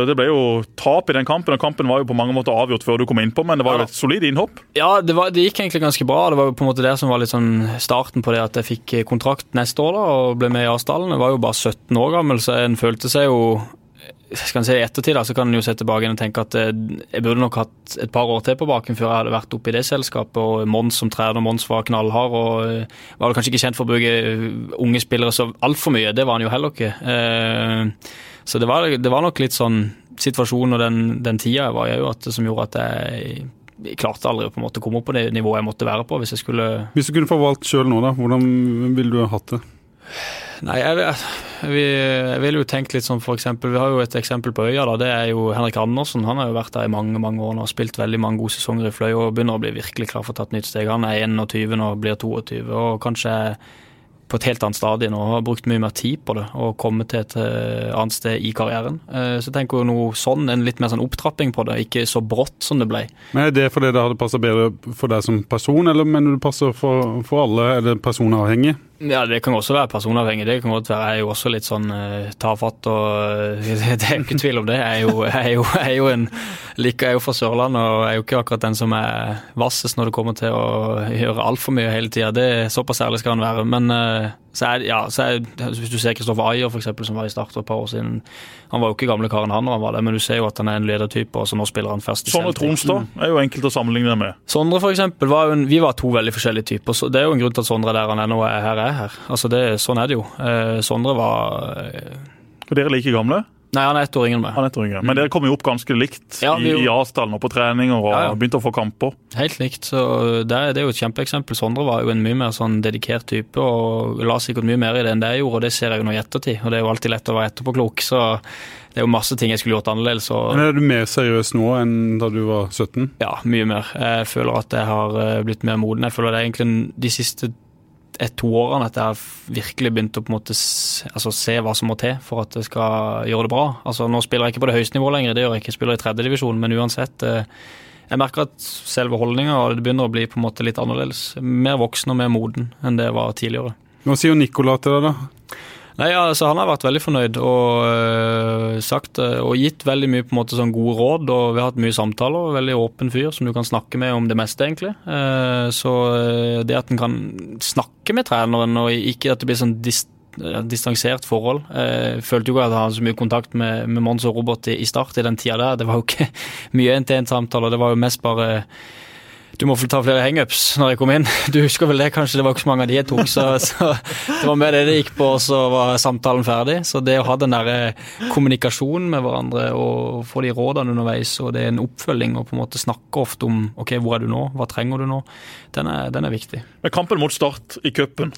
og det ble jo tap i den kampen. og Kampen var jo på mange måter avgjort før du kom innpå, men det var jo Ja. et solid innhopp. Ja, det, var, det gikk egentlig ganske bra. Det var jo på en måte det som var litt sånn starten på det at jeg fikk kontrakt neste år da, og ble med i Asdalen. Jeg var jo bare 17 år gammel, så en følte seg jo skal en si I ettertid da, så kan en jo se tilbake og tenke at eh, jeg burde nok hatt et par år til på baken før jeg hadde vært oppe i det selskapet. og Mons som trener, Mons var knallhard og eh, var kanskje ikke kjent for å bruke eh, unge spillere så altfor mye. Det var han jo heller ikke. Så det var, det var nok litt sånn situasjonen og den, den tida jeg var i òg, som gjorde at jeg jeg klarte aldri å på en måte komme opp på det nivået jeg måtte være på hvis jeg skulle Hvis du kunne få valgt sjøl nå, da, hvordan ville du ha hatt det? Nei, jeg, vi vil jo tenke litt sånn eksempel, Vi har jo et eksempel på Øya. da, Det er jo Henrik Andersen. Han har jo vært der i mange mange år og spilt veldig mange gode sesonger i Fløy og begynner å bli virkelig klar for å ta et nytt steg. Han er 21 nå og blir 22 og kanskje på et helt annet stadie nå og har brukt mye mer tid på det og kommet til et eh, annet sted i karrieren. Eh, Så jeg tenker jo noe sånn, en litt mer sånn opptrapping på det, ikke så brått som det ble. Men Er det fordi det hadde passa bedre for deg som person, eller mener du det passer for, for alle? Er det personavhengig? Ja, det kan også være personavhengig. Det kan godt være. Jeg er jo også litt sånn uh, tafatt og uh, Det er ikke tvil om det. Jeg er jo, jeg er jo, jeg er jo en like, jeg er jo fra Sørlandet og jeg er jo ikke akkurat den som er vassest når det kommer til å gjøre altfor mye hele tida. Såpass ærlig skal han være. Men uh, så er, ja, så er, hvis du ser Kristoffer Ayer, for eksempel, som var i Start for et par år siden. Han var jo ikke gamle karen han når han var det, men du ser jo at han er en ledertype, og så nå spiller han først i Sondre. Tronstad er jo enkelt å sammenligne med. Sondre for eksempel, var en, vi var to veldig forskjellige typer. så Det er jo en grunn til at Sondre er der han er nå, og jeg her er her. Altså det, Sånn er det jo. Eh, Sondre var eh, Og dere er like gamle. Nei, han er ett år yngre enn meg. Han er ett år yngre. Men dere kom jo opp ganske likt Ja, i, vi i Asdalen og på treninger og Ja, ja. begynte å få kamper. Helt likt. så det, det er jo et kjempeeksempel. Sondre var jo en mye mer sånn dedikert type og la sikkert mye mer i det enn det jeg gjorde, og det ser jeg jo nå i ettertid. Og det er jo alltid lett å være etterpåklok, så det er jo masse ting jeg skulle gjort annerledes. og Men Er du mer seriøs nå enn da du var 17? Ja, mye mer. Jeg føler at jeg har eh, blitt mer moden. Jeg føler det er egentlig de siste ett-to årene at jeg virkelig begynte å på en måte altså, se hva som må til for at jeg skal gjøre det bra. Altså, Nå spiller jeg ikke på det høyeste nivået lenger, det gjør jeg ikke. Jeg spiller i tredjedivisjon, men uansett. eh, Jeg merker at selve holdninga begynner å bli på en måte litt annerledes. Mer voksen og mer moden enn det jeg var tidligere. Hva sier Nicola til deg, da? Nei, altså Han har vært veldig fornøyd og øh, sagt øh, og gitt veldig mye på en måte sånn gode råd. og Vi har hatt mye samtaler. Veldig åpen fyr som du kan snakke med om det meste, egentlig. Uh, så det at en kan snakke med treneren, og ikke at det blir sånn dist distansert forhold. Jeg følte jo ikke at jeg hadde så mye kontakt med, med Mons og Robert i, i start i den tida der. Det var jo ikke mye en-til-en-samtaler, det var jo mest bare du må ta flere hangups når jeg kom inn. Du husker vel det, kanskje? Det var ikke så mange av de jeg tok, så, så det var med det det gikk på, og så var samtalen ferdig. Så det å ha den der eh, kommunikasjonen med hverandre og få de rådene underveis, og det er en oppfølging og på en måte snakke ofte om ok, hvor er du nå, hva trenger du nå, den er, den er viktig. Men kampen mot Start i cupen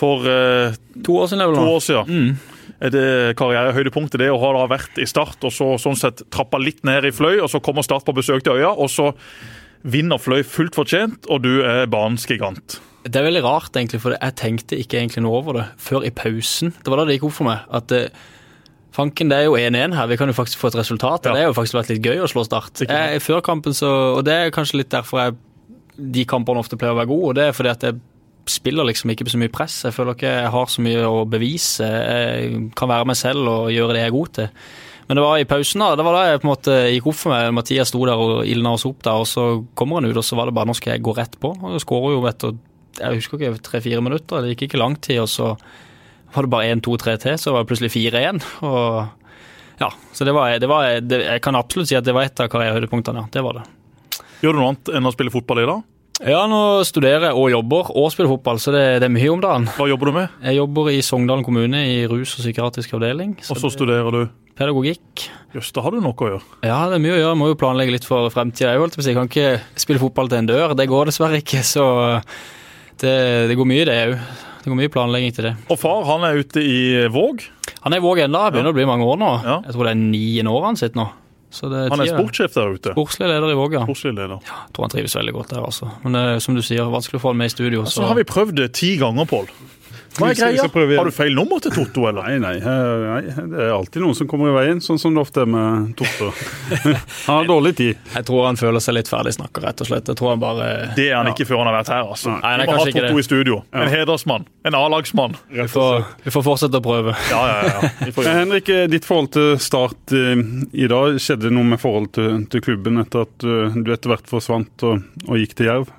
for eh, to år siden, to år siden. Mm. er det karrierehøydepunktet det å ha vært i Start og så sånn sett trappa litt ned i Fløy, og så kommer Start på besøk til øya, og så vinner Fløy fullt fortjent, og du er banens gigant. Det er veldig rart, egentlig, for jeg tenkte ikke egentlig noe over det før i pausen. Det var da det gikk opp for meg. at eh, Fanken, det er jo 1-1 her, vi kan jo faktisk få et resultat. Ja. Det har jo faktisk vært litt gøy å slå Start. Jeg, før kampen så, og Det er kanskje litt derfor jeg, de kampene ofte pleier å være gode. og Det er fordi at jeg spiller liksom ikke på så mye press. Jeg føler ikke jeg har så mye å bevise. Jeg kan være meg selv og gjøre det jeg er god til. Men det var i pausen, da. Det var da jeg på en måte gikk opp for meg. Mathias sto der og ildna oss opp der, og så kommer han ut, og så var det bare nå skal jeg gå rett på. Og jeg skårer jo etter jeg husker ikke, tre-fire minutter. Det gikk ikke lang tid, og så var det bare én, to, tre til, så var det plutselig fire igjen. Og ja, så det var, det var det, Jeg kan absolutt si at det var et av karrierehøydepunktene, ja. Det var det. Gjør du noe annet enn å spille fotball i dag? Ja, nå studerer og jobber og spiller fotball, så det, det, er mye om dagen. Hva jobber du med? Jeg jobber i Sogndalen kommune i rus- og psykiatrisk avdeling. og så studerer du? pedagogikk. Jøss, da har du noe å gjøre? Ja, det er mye å gjøre. Jeg må jo planlegge litt for fremtida. Jeg, jeg kan ikke spille fotball til en dør. Det går dessverre ikke. Så det, det går mye, det òg. Det går mye planlegging til det. Og far, han er ute i Våg? Han er i Våg ennå. Begynner ja. å bli mange år nå. Ja. Jeg tror det er niende året han sitter nå. Er han er sportssjef der ute? Sportslig leder i Våg, ja. Jeg tror han trives veldig godt der, altså. Men det er som du sier, vanskelig å få han med i studio. Så, altså, har vi prøvd det ti ganger, Pål. Hva er greia? Har du feil nummer til Totto, eller? Nei, nei, nei, Det er alltid noen som kommer i veien, sånn som det ofte er med Totto. han har dårlig tid. Jeg tror han føler seg litt ferdig snakka, rett og slett. Jeg tror han bare Det er han ja. ikke før han har vært her, altså. Nei, nei, Vi må ha Totto i studio. Ja. En hedersmann. En A-lagsmann. Vi, vi, får fortsette å prøve. Ja, ja, ja. Henrik, ditt forhold til Start eh, i dag, skjedde noe med forhold til, til klubben etter at eh, du etter hvert forsvant og, og gikk til Jerv?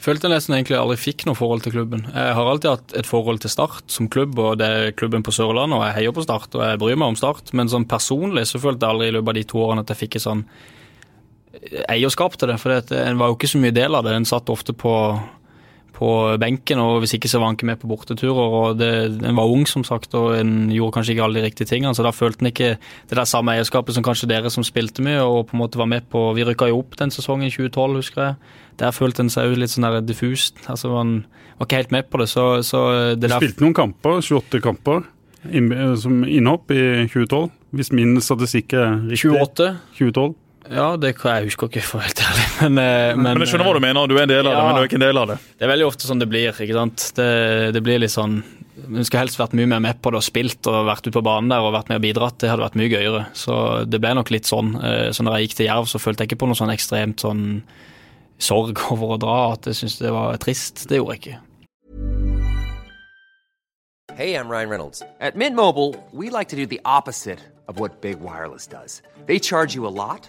Følte nesten egentlig aldri fikk noe forhold til klubben. Jeg har alltid hatt et forhold til Start som klubb, og det er klubben på Sørlandet, og jeg heier på Start og jeg bryr meg om Start. Men sånn personlig så følte jeg aldri i løpet av de to årene at jeg fikk et sånn eierskap til det. For en var jo ikke så mye del av det. En satt ofte på, på benken, og hvis ikke så var han ikke med på borteturer. og det, En var ung, som sagt, og en gjorde kanskje ikke alle de riktige tingene. Så da følte en ikke det der samme eierskapet som kanskje dere som spilte mye, og på en måte var med på Vi rykka jo opp den sesongen i 2012, husker jeg der følte en seg jo litt sånn der diffust. Altså Man var ikke helt med på det. Så, så det du spilte noen kamper, 28 kamper, som innhopp i 2012. Hvis min statistikk er riktig. 28? 2012. Ja, det kan jeg husker ikke, for helt ærlig. Men, eh, men, men, jeg skjønner hva du mener. Du er en del av ja, det, men du er ikke en del av det. Det er veldig ofte sånn det blir. ikke sant? Det, det blir litt sånn Hun skulle helst vært mye mer med på det og spilt og vært ute på banen der og vært med og bidratt. Det hadde vært mye gøyere. Så det ble nok litt sånn. Eh, så når jeg gikk til Jerv, så følte jeg ikke på noe sånn ekstremt sånn sorg over å dra, at jeg syntes det var trist. Det gjorde jeg ikke. Hey, I'm Ryan Reynolds. At Mint Mobile, we like to do the opposite of what Big Wireless does. They charge you a lot,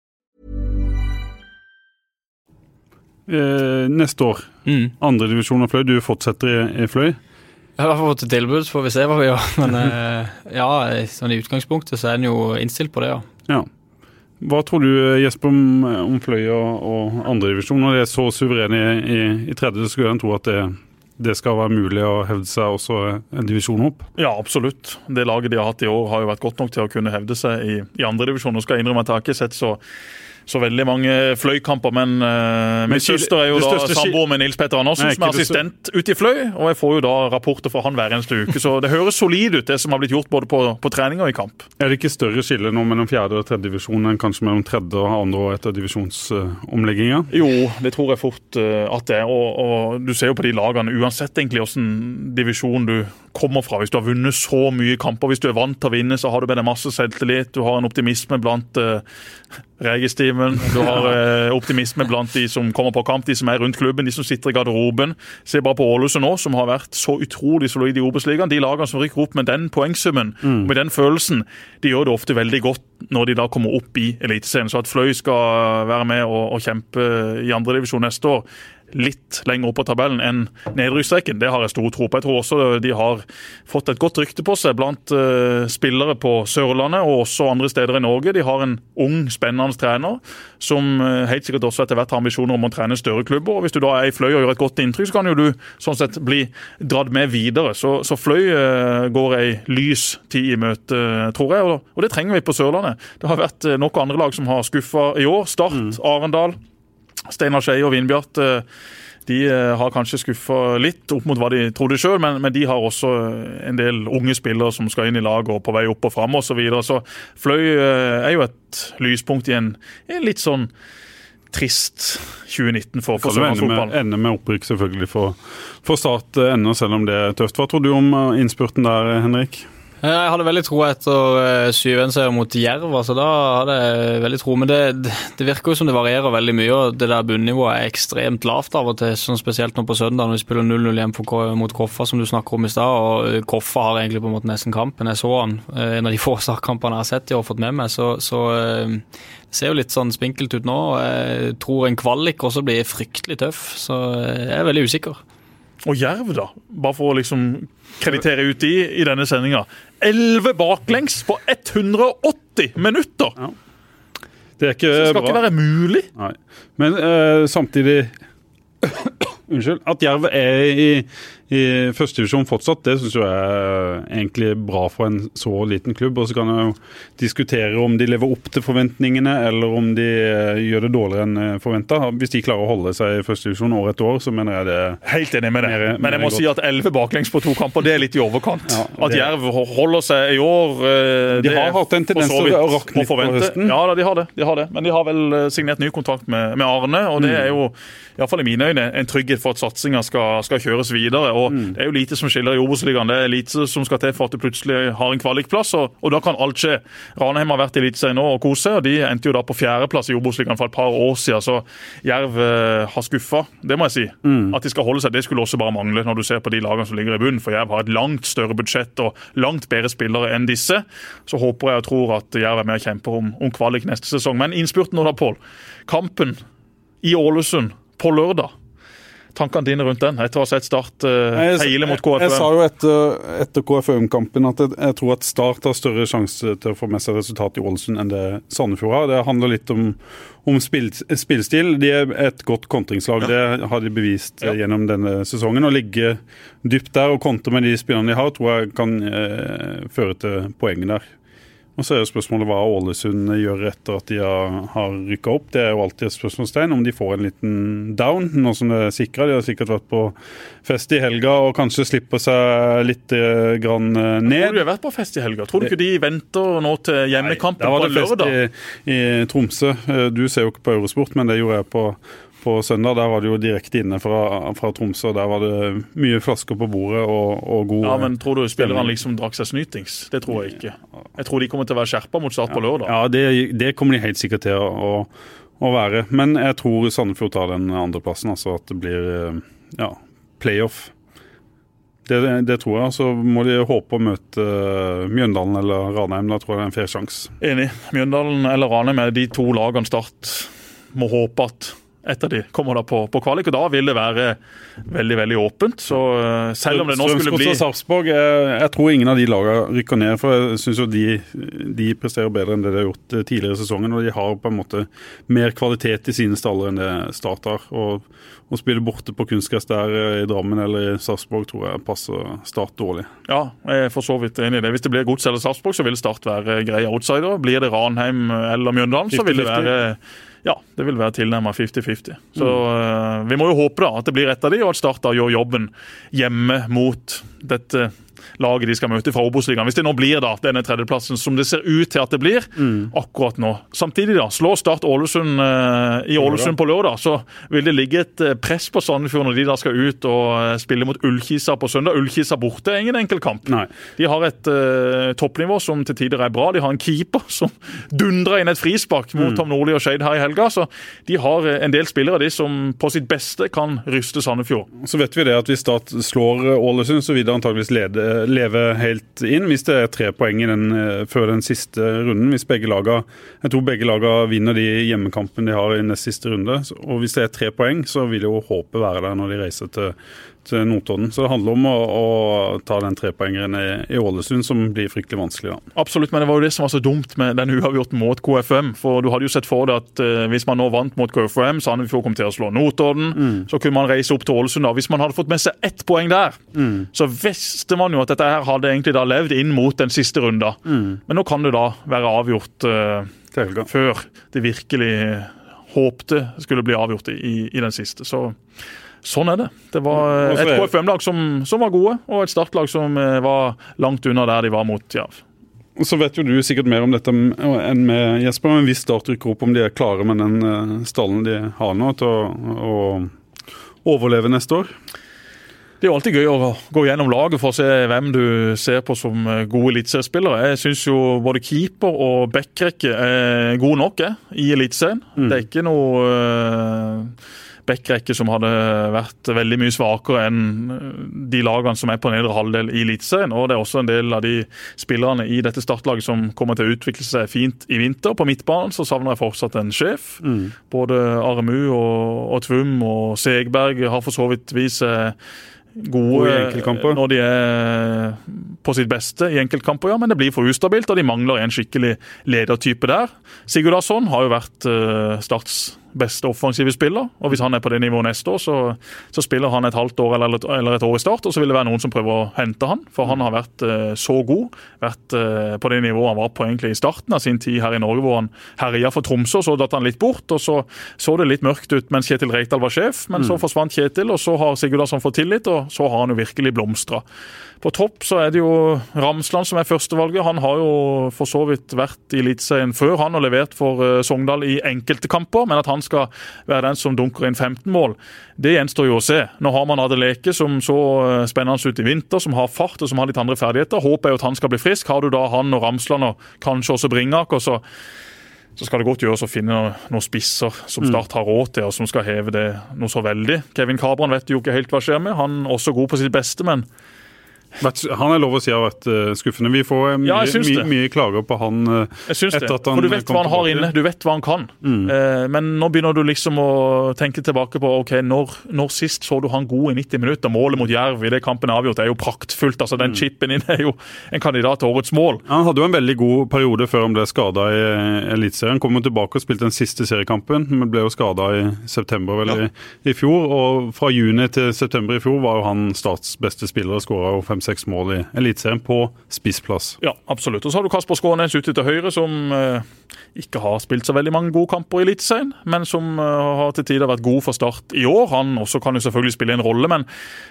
Eh, neste år, mm. andredivisjon av Fløy. Du fortsetter i, i Fløy? Jeg har fått et tilbud, så får vi se hva vi gjør. Men eh, ja, sånn i utgangspunktet så er en jo innstilt på det, ja. ja. Hva tror du Jesper om, om Fløy og, og andredivisjon? Når de er så suverene i, i, i tredje, så skulle en tro at det det skal være mulig å hevde seg også en divisjon opp? Ja, absolutt. Det laget de har hatt i år har jo vært godt nok til å kunne hevde seg i, i andredivisjon. Nå skal jeg innrømme at jeg har ikke sett så så veldig mange fløykamper. Men uh, min søster er jo da samboer med Nils Petter Andersen, som er assistent ute i Fløy. Og jeg får jo da rapporter fra han hver eneste uke. Så det høres solid ut, det som har blitt gjort både på, på trening og i kamp. Er det ikke større skille nå mellom fjerde og tredje divisjon enn kanskje mellom tredje og andre og etter divisjonsomlegginga? Uh, jo, det tror jeg fort uh, at det er. Og, og, du ser jo på de lagene, uansett egentlig hvilken divisjon du kommer fra. Hvis du har vunnet så mye kamper, hvis du er vant til å vinne, så har du med deg masse selvtillit. Du har en optimisme blant uh, Regestimen. Du har uh, optimisme blant de som kommer på kamp, de som er rundt klubben, de som sitter i garderoben. Se bare på Ålesund nå, som har vært så utrolig solide i Obos-ligaen. De lagene som rykker opp med den poengsummen, mm. med den følelsen, de gjør det ofte veldig godt når de da kommer opp i Eliteserien. Så at Fløy skal være med og, og kjempe i andredivisjon neste år litt lenger opp på tabellen enn nedrykksstreken. Det har jeg stor tro på. Jeg tror også de har fått et godt rykte på seg blant uh, spillere på Sørlandet og også andre steder i Norge. De har en ung, spennende trener som uh, helt sikkert også etter hvert har ambisjoner om å trene større klubber. og Hvis du da er i Fløy og gjør et godt inntrykk, så kan jo du sånn sett bli dratt med videre. Så, så Fløy uh, går ei lys tid i møte, tror jeg, og, og, det trenger vi på Sørlandet. Det har vært noen andre lag som har skuffa i år. Start, mm. Arendal. Steinar Skeie og Vindbjart eh, de eh, har kanskje skuffa litt opp mot hva de trodde sjøl, men, men, de har også en del unge spillere som skal inn i laget og på vei opp og fram osv. Så, videre. så Fløy eh, er jo et lyspunkt i en, en litt sånn trist 2019 for, for sørlandsfotballen. Ender med opprykk selvfølgelig for, for Start ennå, selv om det er tøft. Hva tror du om innspurten der, Henrik? Jeg hadde veldig tro etter 7-1-seier eh, mot Jerv. altså Da hadde jeg veldig tro. Men det, det, virker jo som det varierer veldig mye, og det der bunnivået er ekstremt lavt av og til. sånn Spesielt nå på søndag når vi spiller 0-0 igjen mot Koffa, som du snakker om i stad. og eh, Koffa har egentlig på en måte nesten kampen. Jeg så han. Eh, en av de få startkampene jeg har sett i år fått med meg. Så, så det ser jo litt sånn spinkelt ut nå. og Jeg tror en kvalik også blir fryktelig tøff, så jeg er veldig usikker. Og Jerv, da? Bare for å liksom kreditere ut i i denne sendinga. Elleve baklengs på 180 minutter! Ja. Det er ikke. Det skal bra. ikke være mulig. Nei. Men uh, samtidig Unnskyld. At Jerv er i i førstedivisjon fortsatt, det syns jeg er egentlig bra for en så liten klubb. Og så kan jeg jo diskutere om de lever opp til forventningene, eller om de eh, gjør det dårligere enn eh, forventa. Hvis de klarer å holde seg i førstedivisjon år etter år, så mener jeg det Helt enig med det. Mer, Men jeg må godt. si at elleve baklengs på to kamper, det er litt i overkant. Ja, at Jerv holder seg i år eh, De har hatt en tendens til å rakne litt på høsten. Ja, de har det, de har det. Men de har vel signert ny kontrakt med, med Arne, og det mm. er jo iallfall i mine øyne en trygghet for at satsinga skal, skal kjøres videre. og mm. Det er jo lite som skiller i Obos-ligaen. Det er lite som skal til for at du plutselig har en kvalikplass, og, og da kan alt skje. Ranheim har vært i Eliteserien nå og kost seg, og de endte jo da på fjerdeplass i Obos-ligaen for et par år siden. Så Jerv eh, har skuffa, det må jeg si. Mm. At de skal holde seg, det skulle også bare mangle når du ser på de lagene som ligger i bunnen. For Jerv har et langt større budsjett og langt bedre spillere enn disse. Så håper jeg og tror at Jerv er med og kjemper om, om kvalik neste sesong. Men innspurten nå da, Pål. Kampen i Ålesund på lørdag tankene dine rundt den, etter å ha sett Start uh, hele mot KFUM? Jeg, jeg, sa jo etter, etter KFUM-kampen at jeg, jeg, tror at Start har større sjanse til å få med seg resultat i Ålesund enn det Sandefjord har. Det handler litt om, om spill, spillstil. De er et godt kontringslag. Ja. Det har de bevist ja. gjennom denne sesongen. Å ligge dypt der og kontre med de spillerne de har, tror jeg kan eh, føre til poeng der. Og så er jo spørsmålet hva Ålesund gjør etter at de har, rykka opp. Det er jo alltid et spørsmålstegn om de får en liten down, nå som det er sikra. De har sikkert vært på fest i helga og kanskje slipper seg litt eh, grann ned. ned. Tror du har vært på fest i helga? Tror du ikke de venter nå til hjemmekampen på lørdag? Da var det fest i, i Tromsø. Eh, du ser jo ikke på Eurosport, men det gjorde jeg på på søndag. Der var det jo direkte inne fra, fra Tromsø. Der var det mye flasker på bordet og, og god Ja, Men tror du spillerne liksom drakk seg snytings? Det tror jeg ikke. Jeg tror de kommer til å være skjerpa mot Start på lørdag. Ja, det, det, kommer de helt sikkert til å, å være. Men jeg tror Sandefjord tar den andreplassen. Altså at det blir ja, playoff. Det, det, tror jeg. Så må de håpe å møte Mjøndalen eller Ranheim. Da tror jeg det er en fair sjanse. Enig. Mjøndalen eller Ranheim er de to lagene Start må håpe at etter de kommer da på, på, kvalik. og Da vil det være veldig veldig åpent. så uh, selv om det nå skulle bli... Sarpsborg, jeg, jeg, tror ingen av de lagene rykker ned. for Jeg syns de, de, presterer bedre enn det de har gjort eh, tidligere i sesongen. og De har på en måte mer kvalitet i sine staller enn det Start har. Å spille borte på kunstgress der eh, i Drammen eller i Sarpsborg tror jeg passer Start dårlig. Ja, jeg er for så vidt enig i det. Hvis det blir Gods eller Sarpsborg, så vil Start være greie outsider. Blir det Ranheim eller Mjøndalen, så vil det være ja, det vil være tilnærmet 50-50. Så mm. vi må jo håpe da at det blir et av de, og at Start gjør jobben hjemme mot dette laget de skal møte fra Obos-ligaen. Hvis det nå blir da denne tredjeplassen som det ser ut til at det blir akkurat nå. Samtidig, da, slår Start Ålesund eh, i Ålesund på lørdag, så vil det ligge et eh, press på Sandefjord når de da skal ut og eh, spille mot Ullkisa på søndag. Ullkisa borte er ingen enkel kamp. Nei. De har et eh, toppnivå som til tider er bra. De har en keeper som dundrer inn et frispark mot Tom Nordli og Skeid her i helga. Så de har eh, en del spillere de som på sitt beste kan ryste Sandefjord. Så vet vi det at hvis Start slår Ålesund, så vil det antageligvis lede, leve helt inn. Hvis det er tre poeng den, eh, før den siste runden. Hvis begge laga, Jeg tror begge lagene vinner de hjemmekampene de har i nest siste runde. Og hvis det er tre poeng, så vil jo håpet være der når de reiser til, til Notodden. Så det handler om å, å ta den trepoengeren i, i Ålesund, som blir fryktelig vanskelig. da. Absolutt, men det var jo det som var så dumt med den uavgjorten mot KFM. For du hadde jo sett for deg at eh, hvis man nå vant mot KFM, så hadde Sandefjord kommet til å slå Notodden, så kunne man reise opp til Ålesund. da. Hvis man hadde fått med seg ett poeng der, så visste man jo at dette her hadde egentlig da levd inn mot den siste runda. Men nå kan det da være avgjort eh, før det virkelig håpte skulle bli avgjort i, i den siste. Så sånn er det. Det var et er- KFM-lag som, som var gode, og et startlag som eh, var langt unna der de var mot Jerv. Så vet jo du sikkert mer om dette enn med Jesper, men hvis Start rykker opp, om de er klare med den eh, stallen de har nå til å, å overleve neste år? Det er jo alltid gøy å gå gjennom laget for å se hvem du ser på som eh, gode eliteseriespillere. Jeg syns jo både keeper og backrekke er gode nok jeg, i Eliteserien. Det er ikke noe backrekke som hadde vært veldig mye svakere enn eh, de lagene som er på nedre halvdel i Eliteserien. Og det er også en del av de spillerne i dette startlaget som kommer til å utvikle seg fint i vinter. På midtbanen så savner jeg fortsatt en sjef. Både Aremu og, og Tvum og Segberg har for så vidt vist gode Og når de er på sitt beste i enkeltkamper, ja, men det blir for ustabilt, og de mangler en skikkelig ledertype der. Sigurdarsson har jo vært uh, Starts beste offensive spiller, og hvis han er på det nivået neste år, så, så spiller han et halvt år eller, eller et år i start, og så vil det være noen som prøver å hente han, for han har vært eh, så god, vært eh, på det nivået han var på egentlig i starten av sin tid her i Norge, hvor han herja for Tromsø, så datt han litt bort, og så så det litt mørkt ut mens Kjetil Reitdal var sjef, men så forsvant Kjetil, og så har Sigurdarsson fått tillit, og så har han jo virkelig blomstra. På topp så er det jo Ramsland som er førstevalget. Han har jo for så vidt vært i Eliteserien før han og levert for eh, Sogndal i enkelte kamper, men at han skal være den som dunker inn 15 mål, det gjenstår jo å se. Nå har man Adeleke som så eh, spennende ut i vinter, som har fart og som har litt andre ferdigheter. Håpet er jo at han skal bli frisk. Har du da han og Ramsland og kanskje også Bringaker, så så skal det godt gjøres å finne noen, spisser som Start har råd til, og som skal heve det noe så veldig. Kevin Kabran vet jo ikke helt hva skjer med. Han er også god på sitt beste, men Han er lov å si har vært eh, skuffende. Vi får eh, mye, Ja, mye, mye klager på han eh, Jeg syns det. For du vet hva han har inne, du vet hva han kan. Mm. men nå begynner du liksom å tenke tilbake på ok, når, når sist så du han god i 90 minutter? Målet mot Jerv i det kampen er avgjort er jo praktfullt. altså Den chipen inn er jo en kandidat til årets mål. Han hadde jo en veldig god periode før han ble skada i Eliteserien. Kom jo tilbake og spilte den siste seriekampen, men ble jo skada i september vel, i, i fjor. Og fra juni til september i fjor var jo han Starts beste spiller og skåra jo fem-seks mål i Eliteserien på spissplass. Ja, absolutt. Og så har du Kasper Skånes ute til høyre, som eh, ikke har spilt så veldig mange gode kamper i Eliteserien, men som eh, har til tider vært god for Start i år. Han også kan jo selvfølgelig spille en rolle, men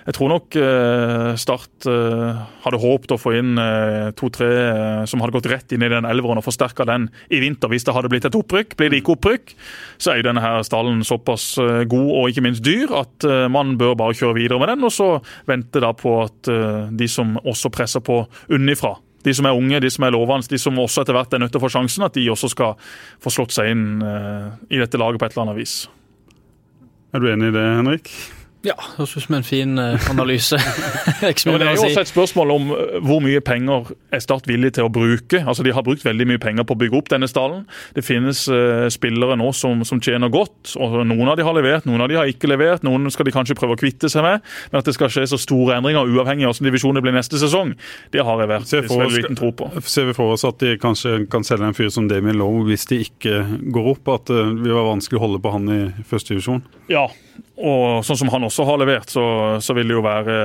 jeg tror nok eh, Start hadde håpet å få inn to-tre som hadde gått rett inn i den elveren og forsterka den i vinter hvis det hadde blitt et opprykk. Blir det ikke opprykk, så er jo denne her stallen såpass god og ikke minst dyr at man bør bare kjøre videre med den, og så vente da på at de som også presser på unnifra, de som er unge, de som er lovende, de som også etter hvert er nødt til å få sjansen, at de også skal få slått seg inn eh, i dette laget på et eller annet vis. Er du enig i det, Henrik? Ja, det høres ut som en fin eh, analyse. Ja, det er jo også et spørsmål om eh, hvor mye penger er Start villig til å bruke. Altså De har brukt veldig mye penger på å bygge opp denne stallen. Det finnes uh, spillere nå som, som tjener godt. og Noen av de har levert, noen av de har ikke levert. Noen skal de kanskje prøve å kvitte seg med. Men at det skal skje så store endringer uavhengig av hvordan divisjonen blir neste sesong, det har jeg vært veldig liten tro på. Ser vi for oss at de kanskje kan selge en fyr som Damien Lowe hvis de ikke går opp? At det vil være vanskelig å holde på han i første divisjon? Ja, og sånn som han også har levert, så, så vil det jo være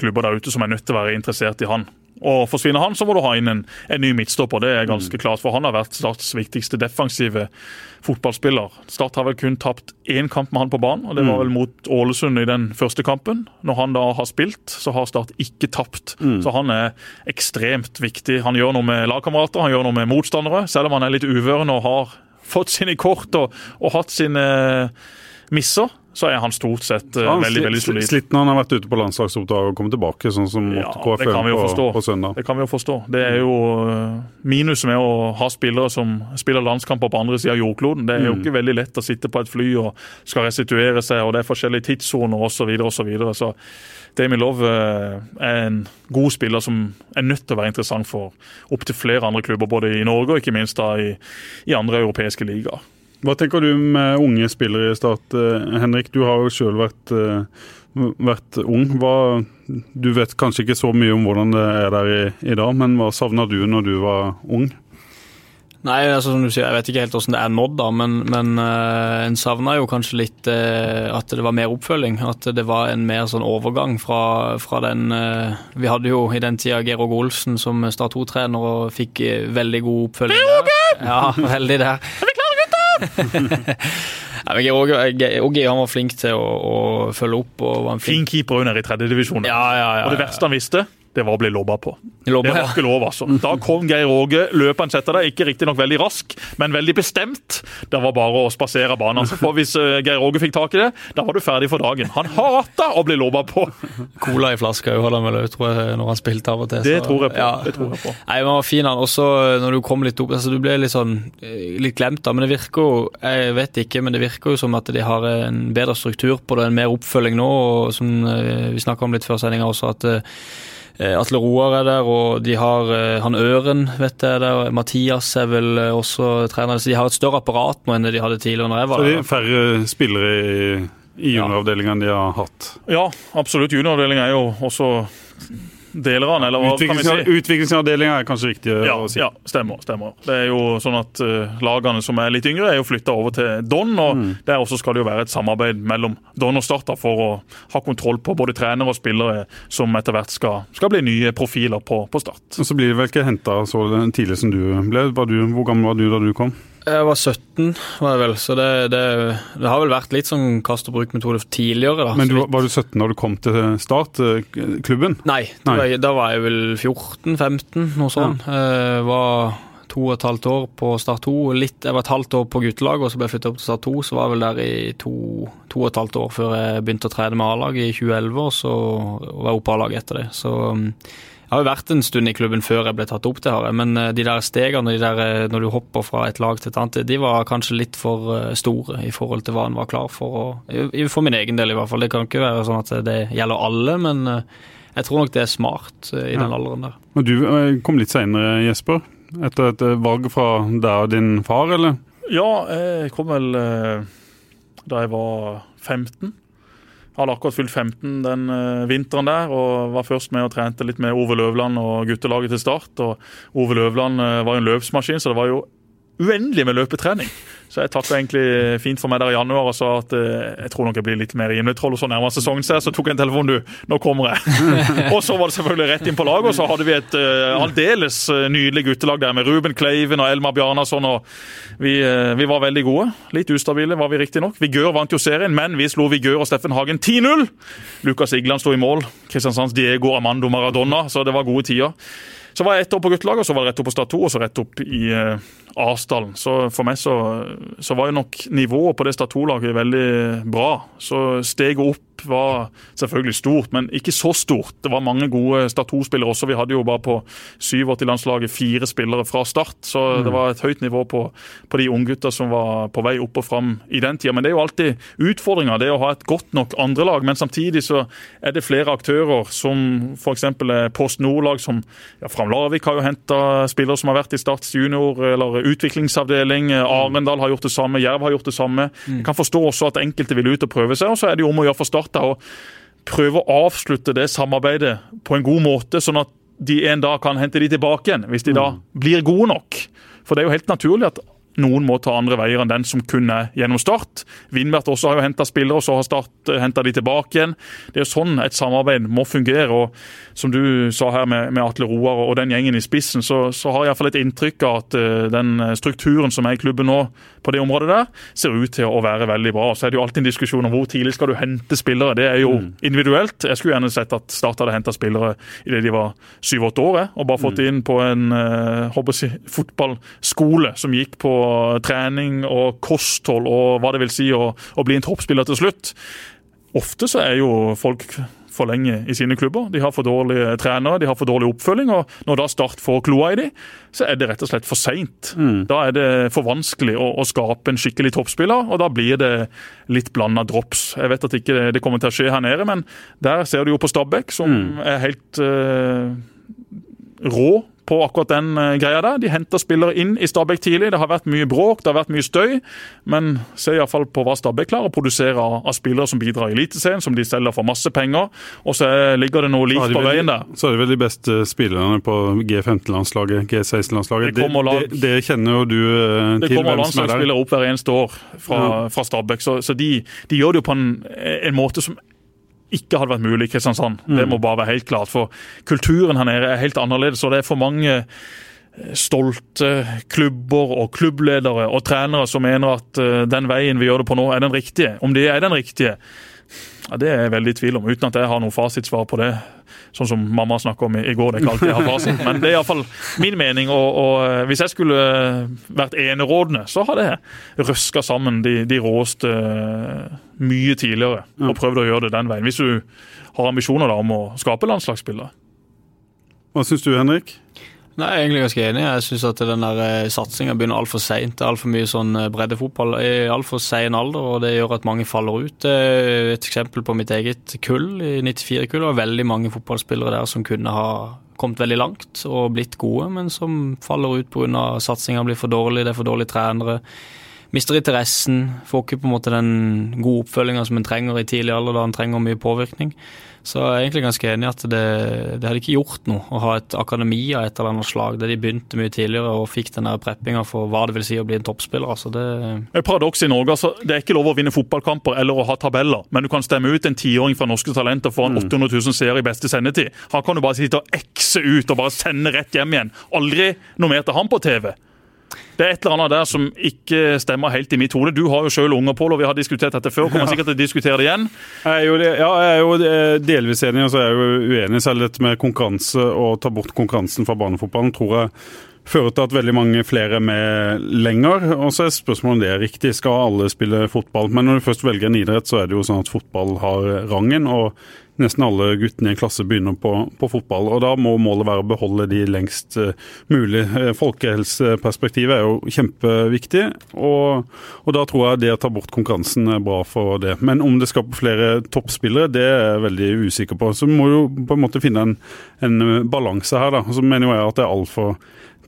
klubber der ute som er nødt til å være interessert i han. Og Forsvinner han, så må du ha inn en, en ny midtstopper. Det er ganske mm. klart, for Han har vært Starts viktigste defensive fotballspiller. Start har vel kun tapt én kamp med han på banen, og det var mm. vel mot Ålesund i den første kampen. Når han da har spilt, så har Start ikke tapt. Mm. Så han er ekstremt viktig. Han gjør noe med lagkamerater, han gjør noe med motstandere. Selv om han er litt uvørende og har fått sine kort og, og hatt sine misser så er han stort sett uh, veldig veldig solid. Slitt når han har vært ute på landslagsoppdrag og kommet tilbake, sånn som mot ja, KFM på, på, søndag. Det kan vi jo forstå. Det er jo uh, minuset med å ha spillere som spiller landskamper på andre sida av jordkloden. Det er jo mm. ikke veldig lett å sitte på et fly og skal restituere seg, og det er forskjellige tidssoner osv. Så, videre, og så, videre. så Damien Love uh, er en god spiller som er nødt til å være interessant for opptil flere andre klubber, både i Norge og ikke minst da i, i andre europeiske ligaer. Hva tenker du med unge spillere i Start, eh, Henrik? Du har jo sjøl vært, eh, vært, ung. Hva, du vet kanskje ikke så mye om hvordan det er der i, i dag, men hva savna du når du var ung? Nei, altså som du sier, Jeg vet ikke helt hvordan det er nådd, da, men, men uh, en savna jo kanskje litt uh, at det var mer oppfølging. At det var en mer sånn overgang fra, fra den uh, Vi hadde jo i den tida Georg Olsen som Start 2-trener og fikk veldig god oppfølging. Der. Ja, veldig der. Oggi han var flink til å, å følge opp. og var en flink. Fin keeper under i tredjedivisjon. Ja, ja, ja, og det verste han visste, det var å bli lobba på. Lobba, det var ikke lov, altså. Da kom Geir Åge løpende etter deg, ikke riktignok veldig rask, men veldig bestemt. Det var bare å spasere banen. Altså, for hvis uh, Geir Åge fikk tak i det, da var du ferdig for dagen. Han hata å bli lobba på! Cola i flaska hadde han vel òg, tror jeg, når han spilte av og til. Så, det, tror jeg på. Ja. det tror jeg på. Nei, men var fin, han. Også eh, når du kom litt opp altså Du ble litt sånn eh, litt glemt, da. Men det virker jo Jeg vet ikke, men det virker jo som at de har en bedre struktur på det, en mer oppfølging nå. og Som vi snakka om litt før sendinga også, at Eh, Atle Roar er der, og de har eh, han Øren, vet jeg der. Mathias er vel eh, også trener. Så de har et større apparat nå enn de hadde tidligere. når jeg var der. Så de er færre spillere i, i junioravdelingen enn de har hatt? Ja, absolutt. Junioravdelingen er jo også deler av den. eller vi si? Utviklingsavdelinga er kanskje riktig ja, å si. Ja, stemmer. stemmer. Det er jo sånn at uh, Lagene som er litt yngre, er jo flytta over til Don. og mm. Der også skal det jo være et samarbeid mellom Don og Start for å ha kontroll på både trenere og spillere som etter hvert skal, skal bli nye profiler på, på Start. Og Så blir det vel ikke henta så tidlig som du ble. Du, hvor gammel var du da du kom? Jeg var 17, var jeg vel. Så det, det, det har vel vært litt sånn kast og bruk-metode tidligere. da. Men du, Var du 17 da du kom til Start, eh, klubben? Nei, Nei. Var, da var jeg vel 14-15, noe sånt. Ja. Jeg eh, var to og et halvt år på Start 2. Litt, jeg var et halvt år på guttelaget, og så ble jeg flytta opp til Start 2. Så var jeg vel der i to, to og et halvt år før jeg begynte å trene med A-laget i 2011, og så var jeg oppe på A-laget etter det. Så mm, jeg har jo vært en stund i klubben før jeg ble tatt opp til har. Men eh, de der stegene de der, eh, når du hopper fra et lag til et annet, de var kanskje litt for eh, store i forhold til hva en var klar for. Og, for min egen del i hvert fall. Det kan ikke være sånn at det gjelder alle, men jeg tror nok det er smart i den alderen der. Men Du kom litt seinere, Jesper? Etter et valg fra deg og din far, eller? Ja, jeg kom vel da jeg var 15. Hadde akkurat fylt 15 den uh, vinteren der og var først med og trente litt med Ove Løvland og guttelaget til start. og Ove Løvland uh, var jo en løpsmaskin, så det var jo uendelig med løpetrening. Så jeg takka egentlig fint for meg der i januar og sa at eh, jeg tror nok jeg blir litt mer himmeltroll og så nærmer sesongen seg. Så tok jeg en telefon, du. Nå kommer jeg. og så var det selvfølgelig rett inn på laget, og så hadde vi et eh, aldeles uh, nydelig guttelag der med Ruben Kleiven og Elmar Bjarnason. og vi, vi, var veldig gode. Litt ustabile var vi riktignok. Vigør vant jo serien, men vi slo Vigør og Steffen Hagen 10-0. Lukas Igland sto i mål. Kristiansands Diego Amando Maradona, så det var gode tider. Så var jeg ett år på guttelaget, og så var det rett opp på Stad 2 og så rett opp i uh, Asdalen. Så for meg så, så var jo nok nivået på det Stad 2-laget veldig bra. Så steget opp var selvfølgelig stort, men ikke så stort. Det var mange gode Stad 2-spillere også. Vi hadde jo bare på 87-landslaget fire spillere fra start, så mm. det var et høyt nivå på, på de unggutta som var på vei opp og fram i den tida. Men det er jo alltid utfordringer, det å ha et godt nok andrelag. Men samtidig så er det flere aktører, som f.eks. Post Nord-lag, som ja, Fram Larvik har jo henta spillere som har vært i Starts junior eller utviklingsavdeling. Arendal har gjort det samme, Jerv har gjort det samme. Mm. Jeg kan forstå også at enkelte vil ut og prøve seg, og så er det jo om å gjøre for Start å prøve å avslutte det samarbeidet på en god måte, sånn at de en dag kan hente de tilbake igjen, hvis de da mm. blir gode nok. For det er jo helt naturlig at noen må ta andre veier enn den som kun er gjennom Start. Vindbert også har jo henta spillere, og så har Start eh, henta de tilbake igjen. Det er jo sånn et samarbeid må fungere. og Som du sa her med, med Atle Roar og den gjengen i spissen, så, så har jeg iallfall et inntrykk av at uh, den strukturen som er i klubben nå på det området der, ser ut til å være veldig bra. Så er det jo alltid en diskusjon om hvor tidlig skal du hente spillere. Det er jo mm. individuelt. Jeg skulle gjerne sett at Start hadde henta spillere idet de var syv-åtte år, og bare fått mm. inn på en si, fotballskole som gikk på trening og kosthold og hva det vil si å, å bli en toppspiller til slutt. Ofte så er jo folk for lenge i sine klubber. De har for dårlige trenere, de har for dårlig oppfølging. og Når da Start får kloa i dem, så er det rett og slett for seint. Mm. Da er det for vanskelig å, å, skape en skikkelig toppspiller, og da blir det litt blanda drops. Jeg vet at ikke det kommer til å skje her nede, men der ser du jo på Stabæk, som mm. er helt uh, rå på akkurat den uh, greia der. De henter spillere inn i Stabæk tidlig. Det har vært mye bråk, det har vært mye støy. Men se iallfall på hva Stabæk klarer å produsere av, spillere som bidrar i Eliteserien, som de selger for masse penger. Og så ligger det noe likt på veien der. Så er det vel de beste spillerne på G15-landslaget, G16-landslaget. Det, det, det, kjenner jo du uh, til. Det kommer landslagsspillere opp hver eneste år fra, ja. fra Stabæk, så, så de, de, gjør det jo på en, en måte som ikke hadde vært mulig i Kristiansand. Mm. Det må bare være helt klart. For kulturen her nede er helt annerledes, og det er for mange eh, stolte klubber og klubbledere og trenere som mener at eh, den veien vi gjør det på nå, er den riktige. Om det er den riktige, ja, det er jeg veldig i tvil om, uten at jeg har noe fasitsvar på det. Sånn som mamma snakka om i går, det er ikke alltid jeg har fasit. Men det er iallfall min mening. Og, og, eh, hvis jeg skulle vært enerådende, så hadde jeg røska sammen de, de råeste mye tidligere og prøvd å gjøre det den veien. Hvis du har ambisjoner da om å skape landslagsspillere. Hva syns du, Henrik? Nei, Jeg er egentlig ganske enig. Jeg syns at den der eh, satsinga begynner altfor seint. Det er altfor mye sånn eh, breddefotball i altfor sein alder, og det gjør at mange faller ut. Et eksempel på mitt eget kull i 94-kullet var veldig mange fotballspillere der som kunne ha kommet veldig langt og blitt gode, men som faller ut pga. satsinga blir for dårlig, det er for dårlige trenere mister interessen, får ikke på en måte den gode oppfølginga som en trenger i tidlig alder, da en trenger mye påvirkning. Så jeg er egentlig ganske enig i at det, det, hadde ikke gjort noe å ha et akademi av et eller annet slag, der de begynte mye tidligere og fikk den preppinga for hva det vil si å bli en toppspiller. Altså det et paradoks i Norge. altså Det er ikke lov å vinne fotballkamper eller å ha tabeller, men du kan stemme ut en tiåring fra Norske Talenter foran 800 000 seere i beste sendetid. Han kan du bare sitte og ekse ut og bare sende rett hjem igjen. Aldri noe mer til han på TV. Det er et eller annet der som ikke stemmer helt i mitt hode. Du har jo selv unger, Pål, og vi har diskutert dette før. Kommer sikkert til å diskutere det igjen. Jeg er jo, ja, jeg er jo eh, delvis enig, og så er jeg jo uenig. Selv dette med konkurranse og ta bort konkurransen fra barnefotballen tror jeg fører til at veldig mange flere er med lenger. Og så er spørsmålet om det er riktig. Skal alle spille fotball? Men når du først velger en idrett, så er det jo sånn at fotball har rangen. og nesten alle guttene i en klasse begynner på, på, fotball. og Da må målet være å beholde de lengst uh, mulig. Uh, folkehelseperspektivet er jo kjempeviktig, og, og, da tror jeg det å ta bort konkurransen er bra for det. Men om det skaper flere toppspillere, det er jeg veldig usikker på. Så vi må jo på en måte finne en, en balanse her. da. Så mener jeg at det er altfor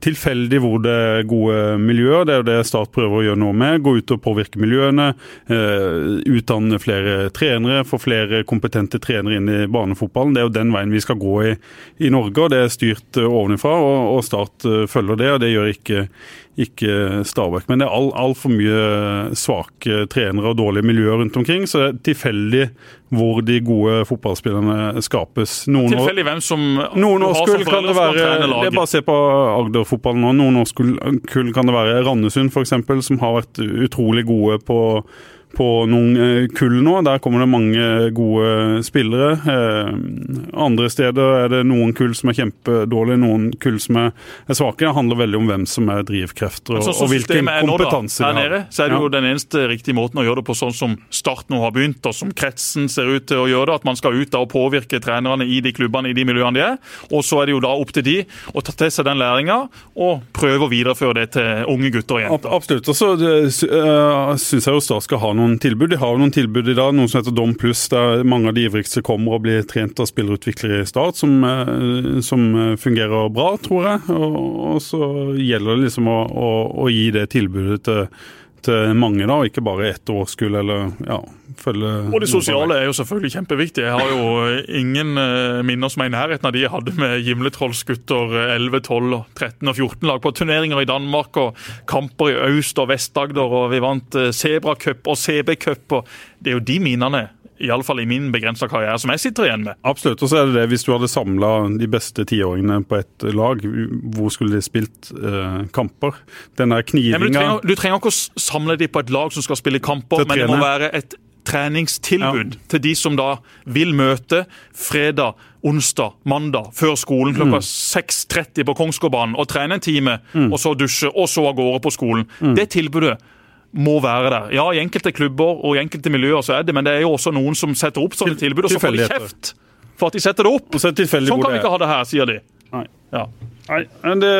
tilfeldig hvor det er gode miljøer. Det er jo det Start prøver å gjøre noe med. Gå ut og påvirke miljøene. Eh, utdanne flere trenere, få flere kompetente trenere inn i barnefotballen. Det er jo den veien vi skal gå i, i Norge, og det er styrt ovenfra. Og, og Start eh, følger det, og det gjør ikke, ikke Stabæk. Men det er altfor all for mye svake trenere og dårlige miljøer rundt omkring. Så det er tilfeldig hvor de gode fotballspillerne skapes. Noen tilfeldig hvem som noen årskull kan det være Det er bare å se på Agder-fotballen nå. Noen årskull kan det være Randesund f.eks., som har vært utrolig gode på på noen eh, kull nå. Der kommer det mange gode spillere. Eh, andre steder er det noen kull som er kjempedårlige, noen kull som er, svake. Det handler veldig om hvem som er drivkrefter og, så, så og hvilken kompetanse de har. Her nede så er det jo den eneste riktige måten å gjøre det på, sånn som Start nå har begynt, og som kretsen ser ut til å gjøre det. At man skal ut da og påvirke trenerne i de klubbene, i de miljøene de er. Og så er det jo da opp til de å ta til seg den læringa og prøve å videreføre det til unge gutter og jenter. Absolutt. Og så uh, syns jeg jo Start skal ha noen noen tilbud. De har jo noen tilbud i dag, noe som heter Dom pluss, der mange av de ivrigste kommer og blir trent av spillerutviklere i Start, som, eh, som, fungerer bra, tror jeg. Og, og, så gjelder det liksom å, å, å gi det tilbudet til til mange, da, og ikke bare ett årskull eller ja, følge Og det sosiale er jo selvfølgelig kjempeviktig. Jeg har jo ingen uh, minner som er i nærheten av de jeg hadde med Gimletrollsgutter 11, 12, 13 og 14 lag på turneringer i Danmark og kamper i Øst- og Vest-Agder, og vi vant Sebra Sebracup og CB-cup. Det er jo de minnene iallfall i min begrensa karriere, som jeg sitter igjen med. Absolutt. Og så er det det, hvis du hadde samla de beste tiåringene på ett lag, hvor skulle de spilt eh, kamper? Den der knivinga du, trenger, du trenger ikke å samle de på et lag som skal spille kamper, men det må være et treningstilbud ja. til de som da vil møte fredag, onsdag, mandag før skolen klokka mm. 6.30 på Kongsgårdbanen og trene en time, mm. og så dusje, og så av gårde på skolen. Mm. Det tilbudet må være der. Ja, i enkelte klubber og i enkelte miljøer så er det, men det er jo også noen som setter opp sånne tilbud, og så får de kjeft for at de setter det opp. sånn kan vi ikke ha det her, sier de. Nei. Ja. Nei, men det,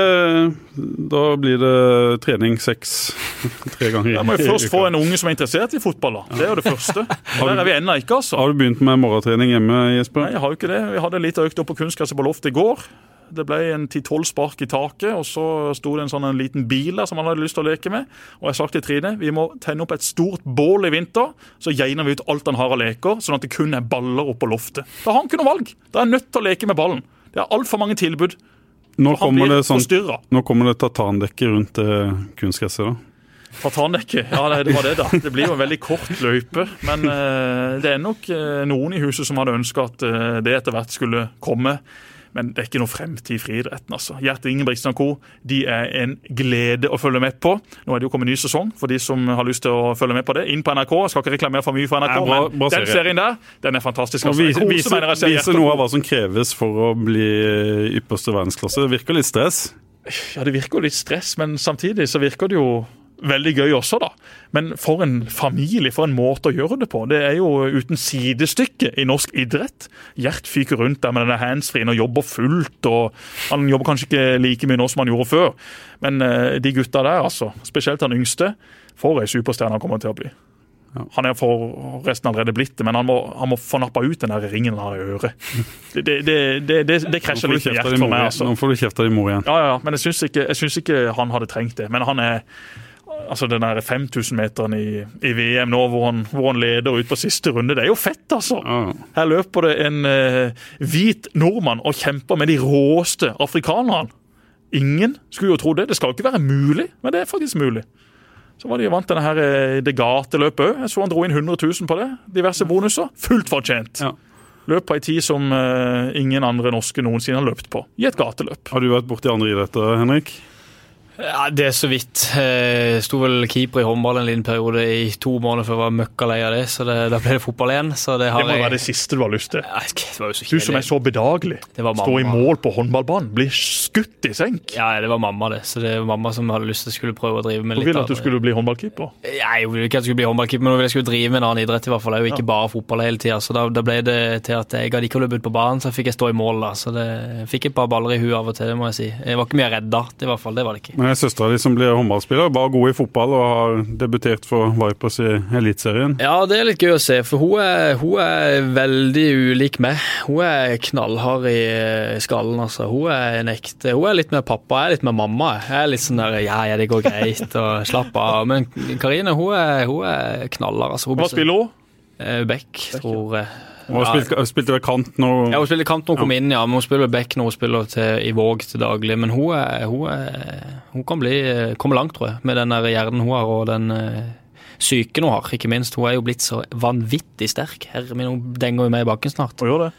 da blir det trening seks tre ganger i uka. Må jeg først få en unge som er interessert i fotball. da. Det er jo det første. Der er vi ennå ikke, altså. Har du begynt med morgentrening hjemme, Jesper? Nei, jeg har jo ikke det. Vi hadde litt økt opp på kunstgresset på loftet i går. Det ble en ti-tolv spark i taket, og så sto det en sånn en liten bil der som han hadde lyst til å leke med. Og jeg sa til Trine vi må tenne opp et stort bål i vinter, så geiner vi ut alt han har av leker, sånn at det kun er baller oppå loftet. Da har han ikke noe valg. Da er han nødt til å leke med ballen. Det er altfor mange tilbud. Nå kommer, det sånn, nå kommer det tartandekke rundt eh, kunstgresset, da. Tartandekke, ja det var det, da. Det blir jo en veldig kort løype. Men eh, det er nok eh, noen i huset som hadde ønska at eh, det etter hvert skulle komme. Men det er ikke noe fremtid i friidretten. altså. Gjert Ingebrigtsen og co. de er en glede å følge med på. Nå er det jo kommet ny sesong for de som har lyst til å følge med på det. Inn på NRK. Jeg skal ikke reklamere for mye for NRK, Nei, bra, bra men den serien der den er fantastisk. Altså. Viser, viser, viser noe av hva som kreves for å bli ypperste verdensklasse. Det virker litt stress? Ja, det virker jo litt stress, men samtidig så virker det jo veldig gøy også, da. Men for en familie, for en måte å gjøre det på. Det er jo uten sidestykke i norsk idrett. Gjert fyker rundt der med denne handsfree og jobber fullt. og Han jobber kanskje ikke like mye nå som han gjorde før, men uh, de gutta der, altså, spesielt han yngste, for ei superstjerne han kommer til å bli. Han er forresten allerede blitt det, men han må, han må få nappa ut den der ringen han har i øret. Det, det, det, det, det krasjer litt i hjertet for meg. altså. Nå får du kjeft av din mor igjen. Ja, ja, men jeg syns ikke, ikke, han hadde trengt det. Men han er altså den 5000-meteren i, i, VM nå, hvor han, hvor han, leder ut på siste runde. Det er jo fett, altså! Her løper det en uh, hvit nordmann og kjemper med de råeste afrikanerne. Ingen skulle jo tro det. Det skal jo ikke være mulig, men det er faktisk mulig. Så var de vant denne her, eh, det gateløpet òg. Jeg så han dro inn 100 000 på det. Diverse bonuser. Fullt fortjent. Ja. Løp på ei tid som uh, ingen andre norske noensinne har løpt på. I et gateløp. Har du vært borti andre idretter, Henrik? Ja, Det er så vidt. Jeg sto vel keeper i håndball en liten periode i to måneder før jeg var møkka lei av det. Så det, da ble det fotball igjen. Så det, det må jeg... være det siste du har lyst til. Ja, du som er så bedagelig. Stå i mål på håndballbanen, bli skutt i senk. Ja, det var mamma, det. Så det var mamma som hadde lyst til å skulle prøve å drive med litt Hun ville at du skulle bli håndballkeeper? Ja, jeg ville ikke at jeg skulle bli håndballkeeper, men hun ville jeg skulle drive med en annen idrett i hvert fall. Jeg, ikke bare fotball hele tida. Så da, da, ble det til at jeg hadde ikke løpt ut på banen, så fikk jeg stå i mål da. Så det fikk et par baller i huet av og til, må jeg si. Jeg var ikke mye redd da, i hvert fall. Det var det ikke. Men søstera di som blir håndballspiller, var god i fotball og har debutert for Vipers i Eliteserien. Ja, det er litt gøy å se, for hun er, hun er veldig ulik meg. Hun er knallhard i skallen, altså. Hun er en ekte Hun er litt med pappa, jeg er litt med mamma. Jeg er litt sånn der ja, ja, det går greit, og slapp av. Men Karine, hun er, hun er knallhard, altså. Hun Hva spiller hun? Beck, Beck, tror jeg. Hun ja, spilte, spilte kant nå? Ja, hun spilte kant når hun kom inn, ja. Men hun spiller back når hun spiller til, i Våg til daglig. Men hun, er, hun, er, hun kan bli, komme langt, tror jeg, med den der hjernen hun har og den syken psyken hun har, ikke minst. Hun er jo blitt så vanvittig sterk. Herre min, hun denger jo meg i bakken snart. Hun gjør det.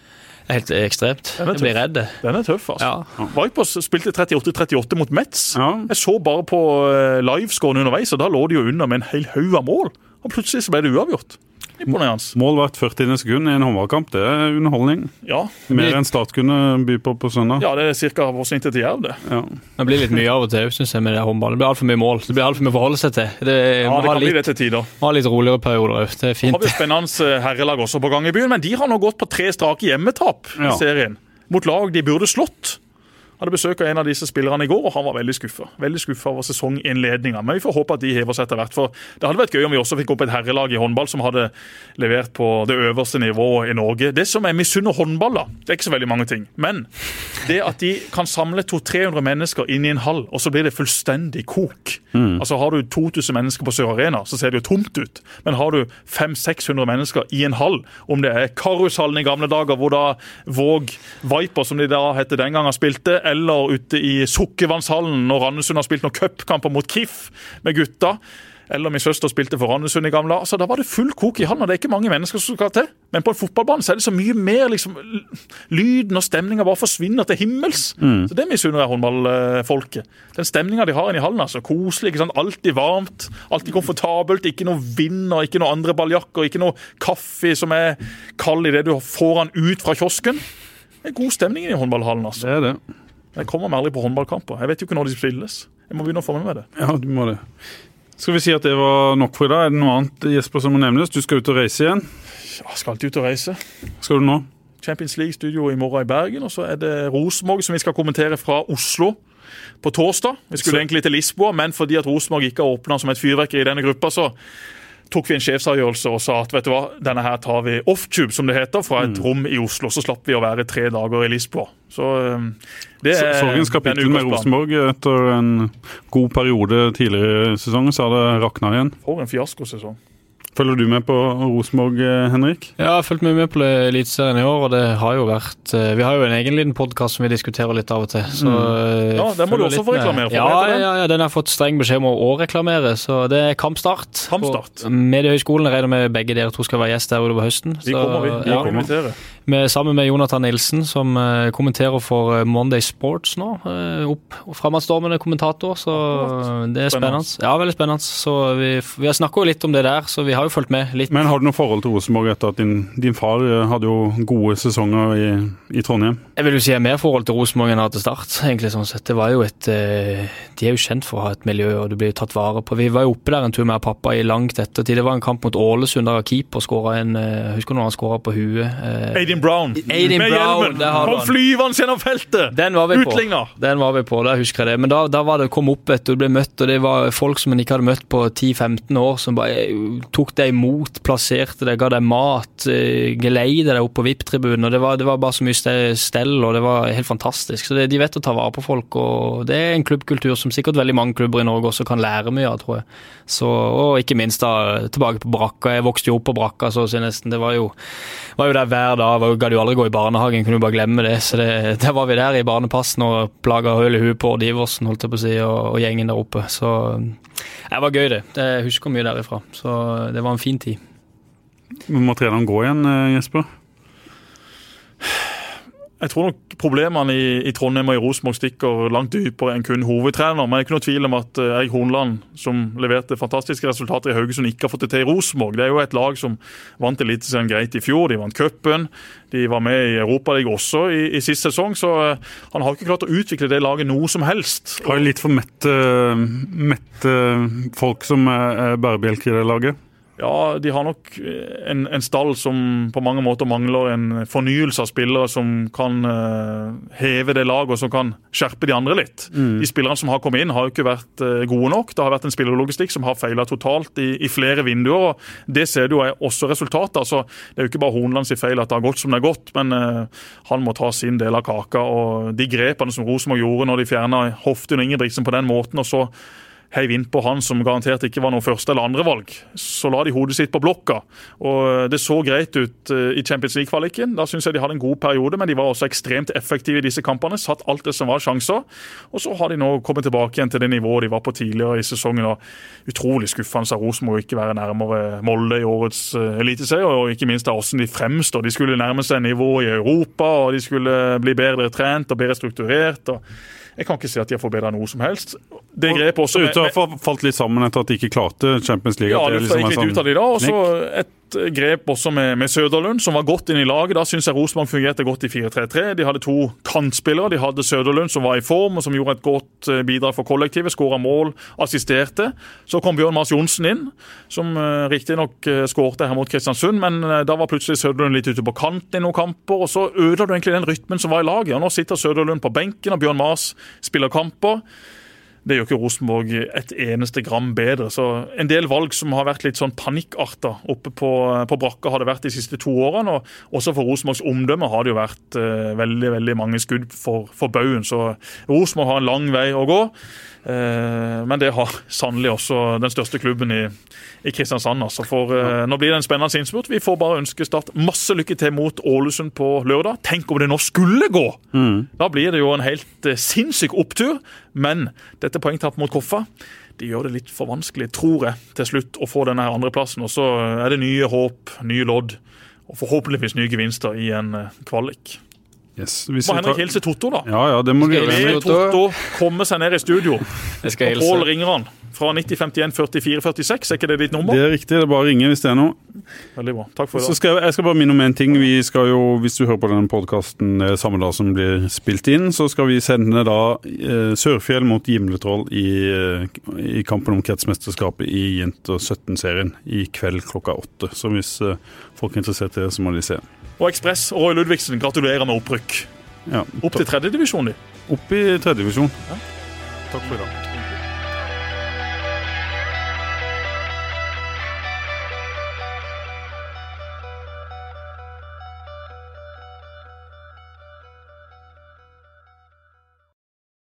Helt ekstremt. Jeg blir redd. Den er tøff, altså. Ja. Vipers spilte 38-38 mot Metz. Ja. Jeg så bare på eh, livescoren underveis, og da lå de jo under med en hel haug av mål. Og plutselig så ble det uavgjort. Imponerende. Mål hvert 40. sekund i en håndballkamp, det er underholdning. Ja. Mer enn Start kunne by på på søndag. Ja, det er ca. vår snittet til Jerv, det. Ja. Det blir litt mye av og til, syns jeg, med det håndballen. Det blir altfor mye mål. Det blir altfor mye å forholde seg til. Det, ja, det kan litt, bli det til tider. Ha litt roligere perioder òg. Det er fint. Har vi spennende eh, herrelag også på gang i byen, men de har nå gått på tre strake hjemmetap ja. i serien. Mot lag de burde slått. Hadde besøk av en av disse spillerne i går, og han var veldig skuffa. Veldig skuffa over sesonginnledninga. Men vi får håpe at de hever seg etter hvert. For det hadde vært gøy om vi også fikk opp et herrelag i håndball som hadde levert på det øverste nivået i Norge. Det som er misunner håndball, da, det er ikke så veldig mange ting. Men det at de kan samle 200-300 mennesker inn i en hall, og så blir det fullstendig kok. Mm. Altså Har du 2000 mennesker på Sør Arena, så ser det jo tomt ut. Men har du 500-600 mennesker i en hall, om det er Karushallen i gamle dager, hvor da Våg Viper, som de da het den gangen, spilte, eller ute i Sukkervannshallen når Randesund har spilt noen cupkamper mot KIF med gutta. Eller min søster spilte for Randesund i gamle dager. Da var det full kok i handa. Det er ikke mange mennesker som skal til. Men på en fotballbane så er det så mye mer liksom, Lyden og stemninga bare forsvinner til himmels. Mm. Så Det misunner jeg håndballfolket. Den stemninga de har inne i hallen. altså, Koselig. ikke sant? Alltid varmt, alltid komfortabelt. Ikke noe vind og ikke noe andre balljakker. Ikke noe kaffe som er kald idet du får den ut fra kiosken. Det er god stemning i håndballhallen. altså. Det er det. Jeg kommer meg aldri på håndballkamper. Jeg vet jo ikke når de spilles. Jeg må begynne å få med meg det. Ja, du må det. Skal vi si at det var nok for i dag? Er det noe annet Jesper, som må nevnes? Du skal ut og reise igjen? Ja, skal alltid ut og reise. Skal du nå? Champions League-studio i morgen i Bergen. Og så er det Rosenborg som vi skal kommentere fra Oslo på torsdag. Vi skulle så... egentlig til Lisboa, men fordi at Rosenborg ikke har åpna som et fyrverkeri i denne gruppa, så tok vi en sjefsavgjørelse og sa at vet du hva, denne her tar vi off-tube, som det heter, fra et mm. rom i Oslo. Så slapp vi å være tre dager i Lisboa. Så um, det er Sorgens kapittel med Rosenborg etter en god periode tidligere i sesongen, så har det rakna igjen. For en fiaskosesong. Følger du med på Rosenborg, eh, Henrik? Ja, jeg har fulgt mye med på Eliteserien i år. og det har jo vært eh, Vi har jo en egen liten podkast som vi diskuterer litt av og til. Så, mm. Eh, ja, Den må du også få reklamere for. Ja, ja, ja, den har fått streng beskjed om å reklamere. Så det er kampstart. kampstart. Mediehøgskolen regner med begge dere to skal være gjest der utover høsten. Vi kommer, vi. vi ja, kommer. Med, sammen med Jonathan Nilsen, som uh, kommenterer for Monday Sports nå. Uh, opp fremadstormende kommentator, så det er spennende. spennende. Ja, veldig spennende. Så vi, vi har snakka litt om det der, så vi har jo fulgt med litt. Men har du noe forhold til Rosenborg etter at din, din, far eh, hadde jo gode sesonger i, i, Trondheim? Jeg vil jo si jeg har mer forhold til Rosenborg enn jeg har til Start. egentlig sånn sett. Det var jo et, eh, De er jo kjent for å ha et miljø, og du blir tatt vare på. Vi var jo oppe der en tur med pappa i langt ettertid. Det var en kamp mot Ålesund der keeper skåra en Jeg Husker du når han skåra på huet? Aidin Brown. Aiden med Brown, hjelmen! Kom flyvende gjennom feltet! Den var vi på. Den var vi på, da husker jeg det. Men da, da var det kom opp, vet du, ble møtt, og det var folk som en ikke hadde møtt på 10-15 år, som bare tok deg imot plasserte deg, ga deg mat, eh, geleide deg opp på VIP-tribunen. Det, det, var bare så mye stell, og det var helt fantastisk. Så det, De vet å ta vare på folk, og det er en klubbkultur som sikkert veldig mange klubber i Norge også kan lære mye av, tror jeg. Så, og ikke minst da tilbake på brakka. Jeg vokste jo opp på brakka, så å si nesten. Det var jo, var jo der hver dag. Jeg gadd jo aldri gå i barnehagen, kunne jo bare glemme det. Så det, der var vi der i barnepassen og plaga høl i huet på Diversen, holdt jeg på å si, og, og gjengen der oppe. Så det var gøy, det. Jeg husker mye derifra. Så det var en fin tid. Må treneren gå igjen, eh, Jesper? Jeg tror nok problemene i, i Trondheim og i Rosenborg stikker langt dypere enn kun hovedtrener. Men det er ikke noe tvil om at eh, Erik Hornland, som leverte fantastiske resultater i Haugesund, ikke har fått det til i Rosenborg. Det er jo et lag som vant Eliteserien greit i fjor. De vant cupen. De var med i Europaligaen også i, i sist sesong, så uh, han har ikke klart å utvikle det laget noe som helst. Har litt for mette, mette folk som er bærebjelker i det laget? Ja, de har nok en, en, stall som på mange måter mangler en fornyelse av spillere som kan uh, heve det laget og som kan skjerpe de andre litt. Mm. De spillerne som har kommet inn, har jo ikke vært uh, gode nok. Det har vært en spillerlogistikk som har feila totalt i, i, flere vinduer. og Det ser du jo også resultatet. Altså, det er jo ikke bare Hornlands feil at det har gått som det har gått, men uh, han må ta sin del av kaka. og De grepene som Rosenborg gjorde når de fjerna Hoftun og Ingebrigtsen på den måten, og så heiv innpå han som garantert ikke var noe første- eller andrevalg. Så la de hodet sitt på blokka. og Det så greit ut eh, i Champions League-kvaliken. Da syns jeg de hadde en god periode, men de var også ekstremt effektive i disse kampene. Satt alt det som var sjanser. Og så har de nå kommet tilbake igjen til det nivået de var på tidligere i sesongen. og Utrolig skuffende av Rosenborg ikke være nærmere Molde i årets uh, eliteserie, og ikke minst av hvordan de fremstår. De skulle nærme seg nivået i Europa, og de skulle bli bedre trent og bedre strukturert. og jeg kan ikke si at de har forbedra noe som helst. Det grepet også... Ute har falt litt sammen etter at de ikke klarte Champions League. Ja, det, det liksom gikk litt sånn ut av de da, og så et grep også med, med Søderlund, som var godt inn i laget. Da syns jeg Rosenborg fungerte godt i 4-3-3. De hadde to kantspillere. De hadde Søderlund, som var i form og som gjorde et godt eh, bidrag for kollektivet. Skåra mål, assisterte. Så kom Bjørn Mars Johnsen inn, som uh, riktignok uh, skårte her mot Kristiansund, men da var plutselig Søderlund litt ute på kanten i noen kamper, og så ødela du egentlig den rytmen som var i laget. Og Nå sitter Søderlund på benken, og Bjørn Mars spiller kamper. Det gjør ikke Rosenborg et eneste gram bedre. Så En del valg som har vært litt sånn panikkarta oppe på, på brakka, har det vært de siste to årene. og Også for Rosenborgs omdømme har det jo vært uh, veldig veldig mange skudd for, for baugen. Så Rosenborg har en lang vei å gå. Uh, men det har sannelig også den største klubben i, i Kristiansand. Altså. For ja. Nå blir det en spennende innspurt. Vi får bare ønske Start masse lykke til mot Ålesund på lørdag. Tenk om det nå skulle gå! Mm. Da blir det jo en helt sinnssyk opptur. Men dette poengtapet mot Koffa de gjør det litt for vanskelig, tror jeg, til slutt å få denne andreplassen. Og så er det nye håp, nye lodd og forhåpentligvis nye gevinster i en kvalik. Yes. Må Henrik hilse Totto, da. Ja, ja, det må du gjøre. Totto komme seg ned i studio. Og Pål ringer han fra 9051 44 46. Er ikke det ditt nummer? Det er riktig. Det er bare å ringe hvis det er noe. Veldig bra. Takk for det. Så skal jeg, jeg, skal bare minne om en ting. Vi skal jo, Hvis du hører på denne podkasten samme dag som blir spilt inn, så skal vi sende da eh, Sørfjell mot Gimletroll i, eh, i kampen om kretsmesterskapet i Jenter 17-serien i kveld klokka åtte. Så hvis eh, folk er interessert i det, så må de se. Og Ekspress og Roy Ludvigsen, gratulerer med opprykk. Ja, Opp til tredjedivisjon, de. Opp i tredjedivisjon. Ja. Takk for i dag.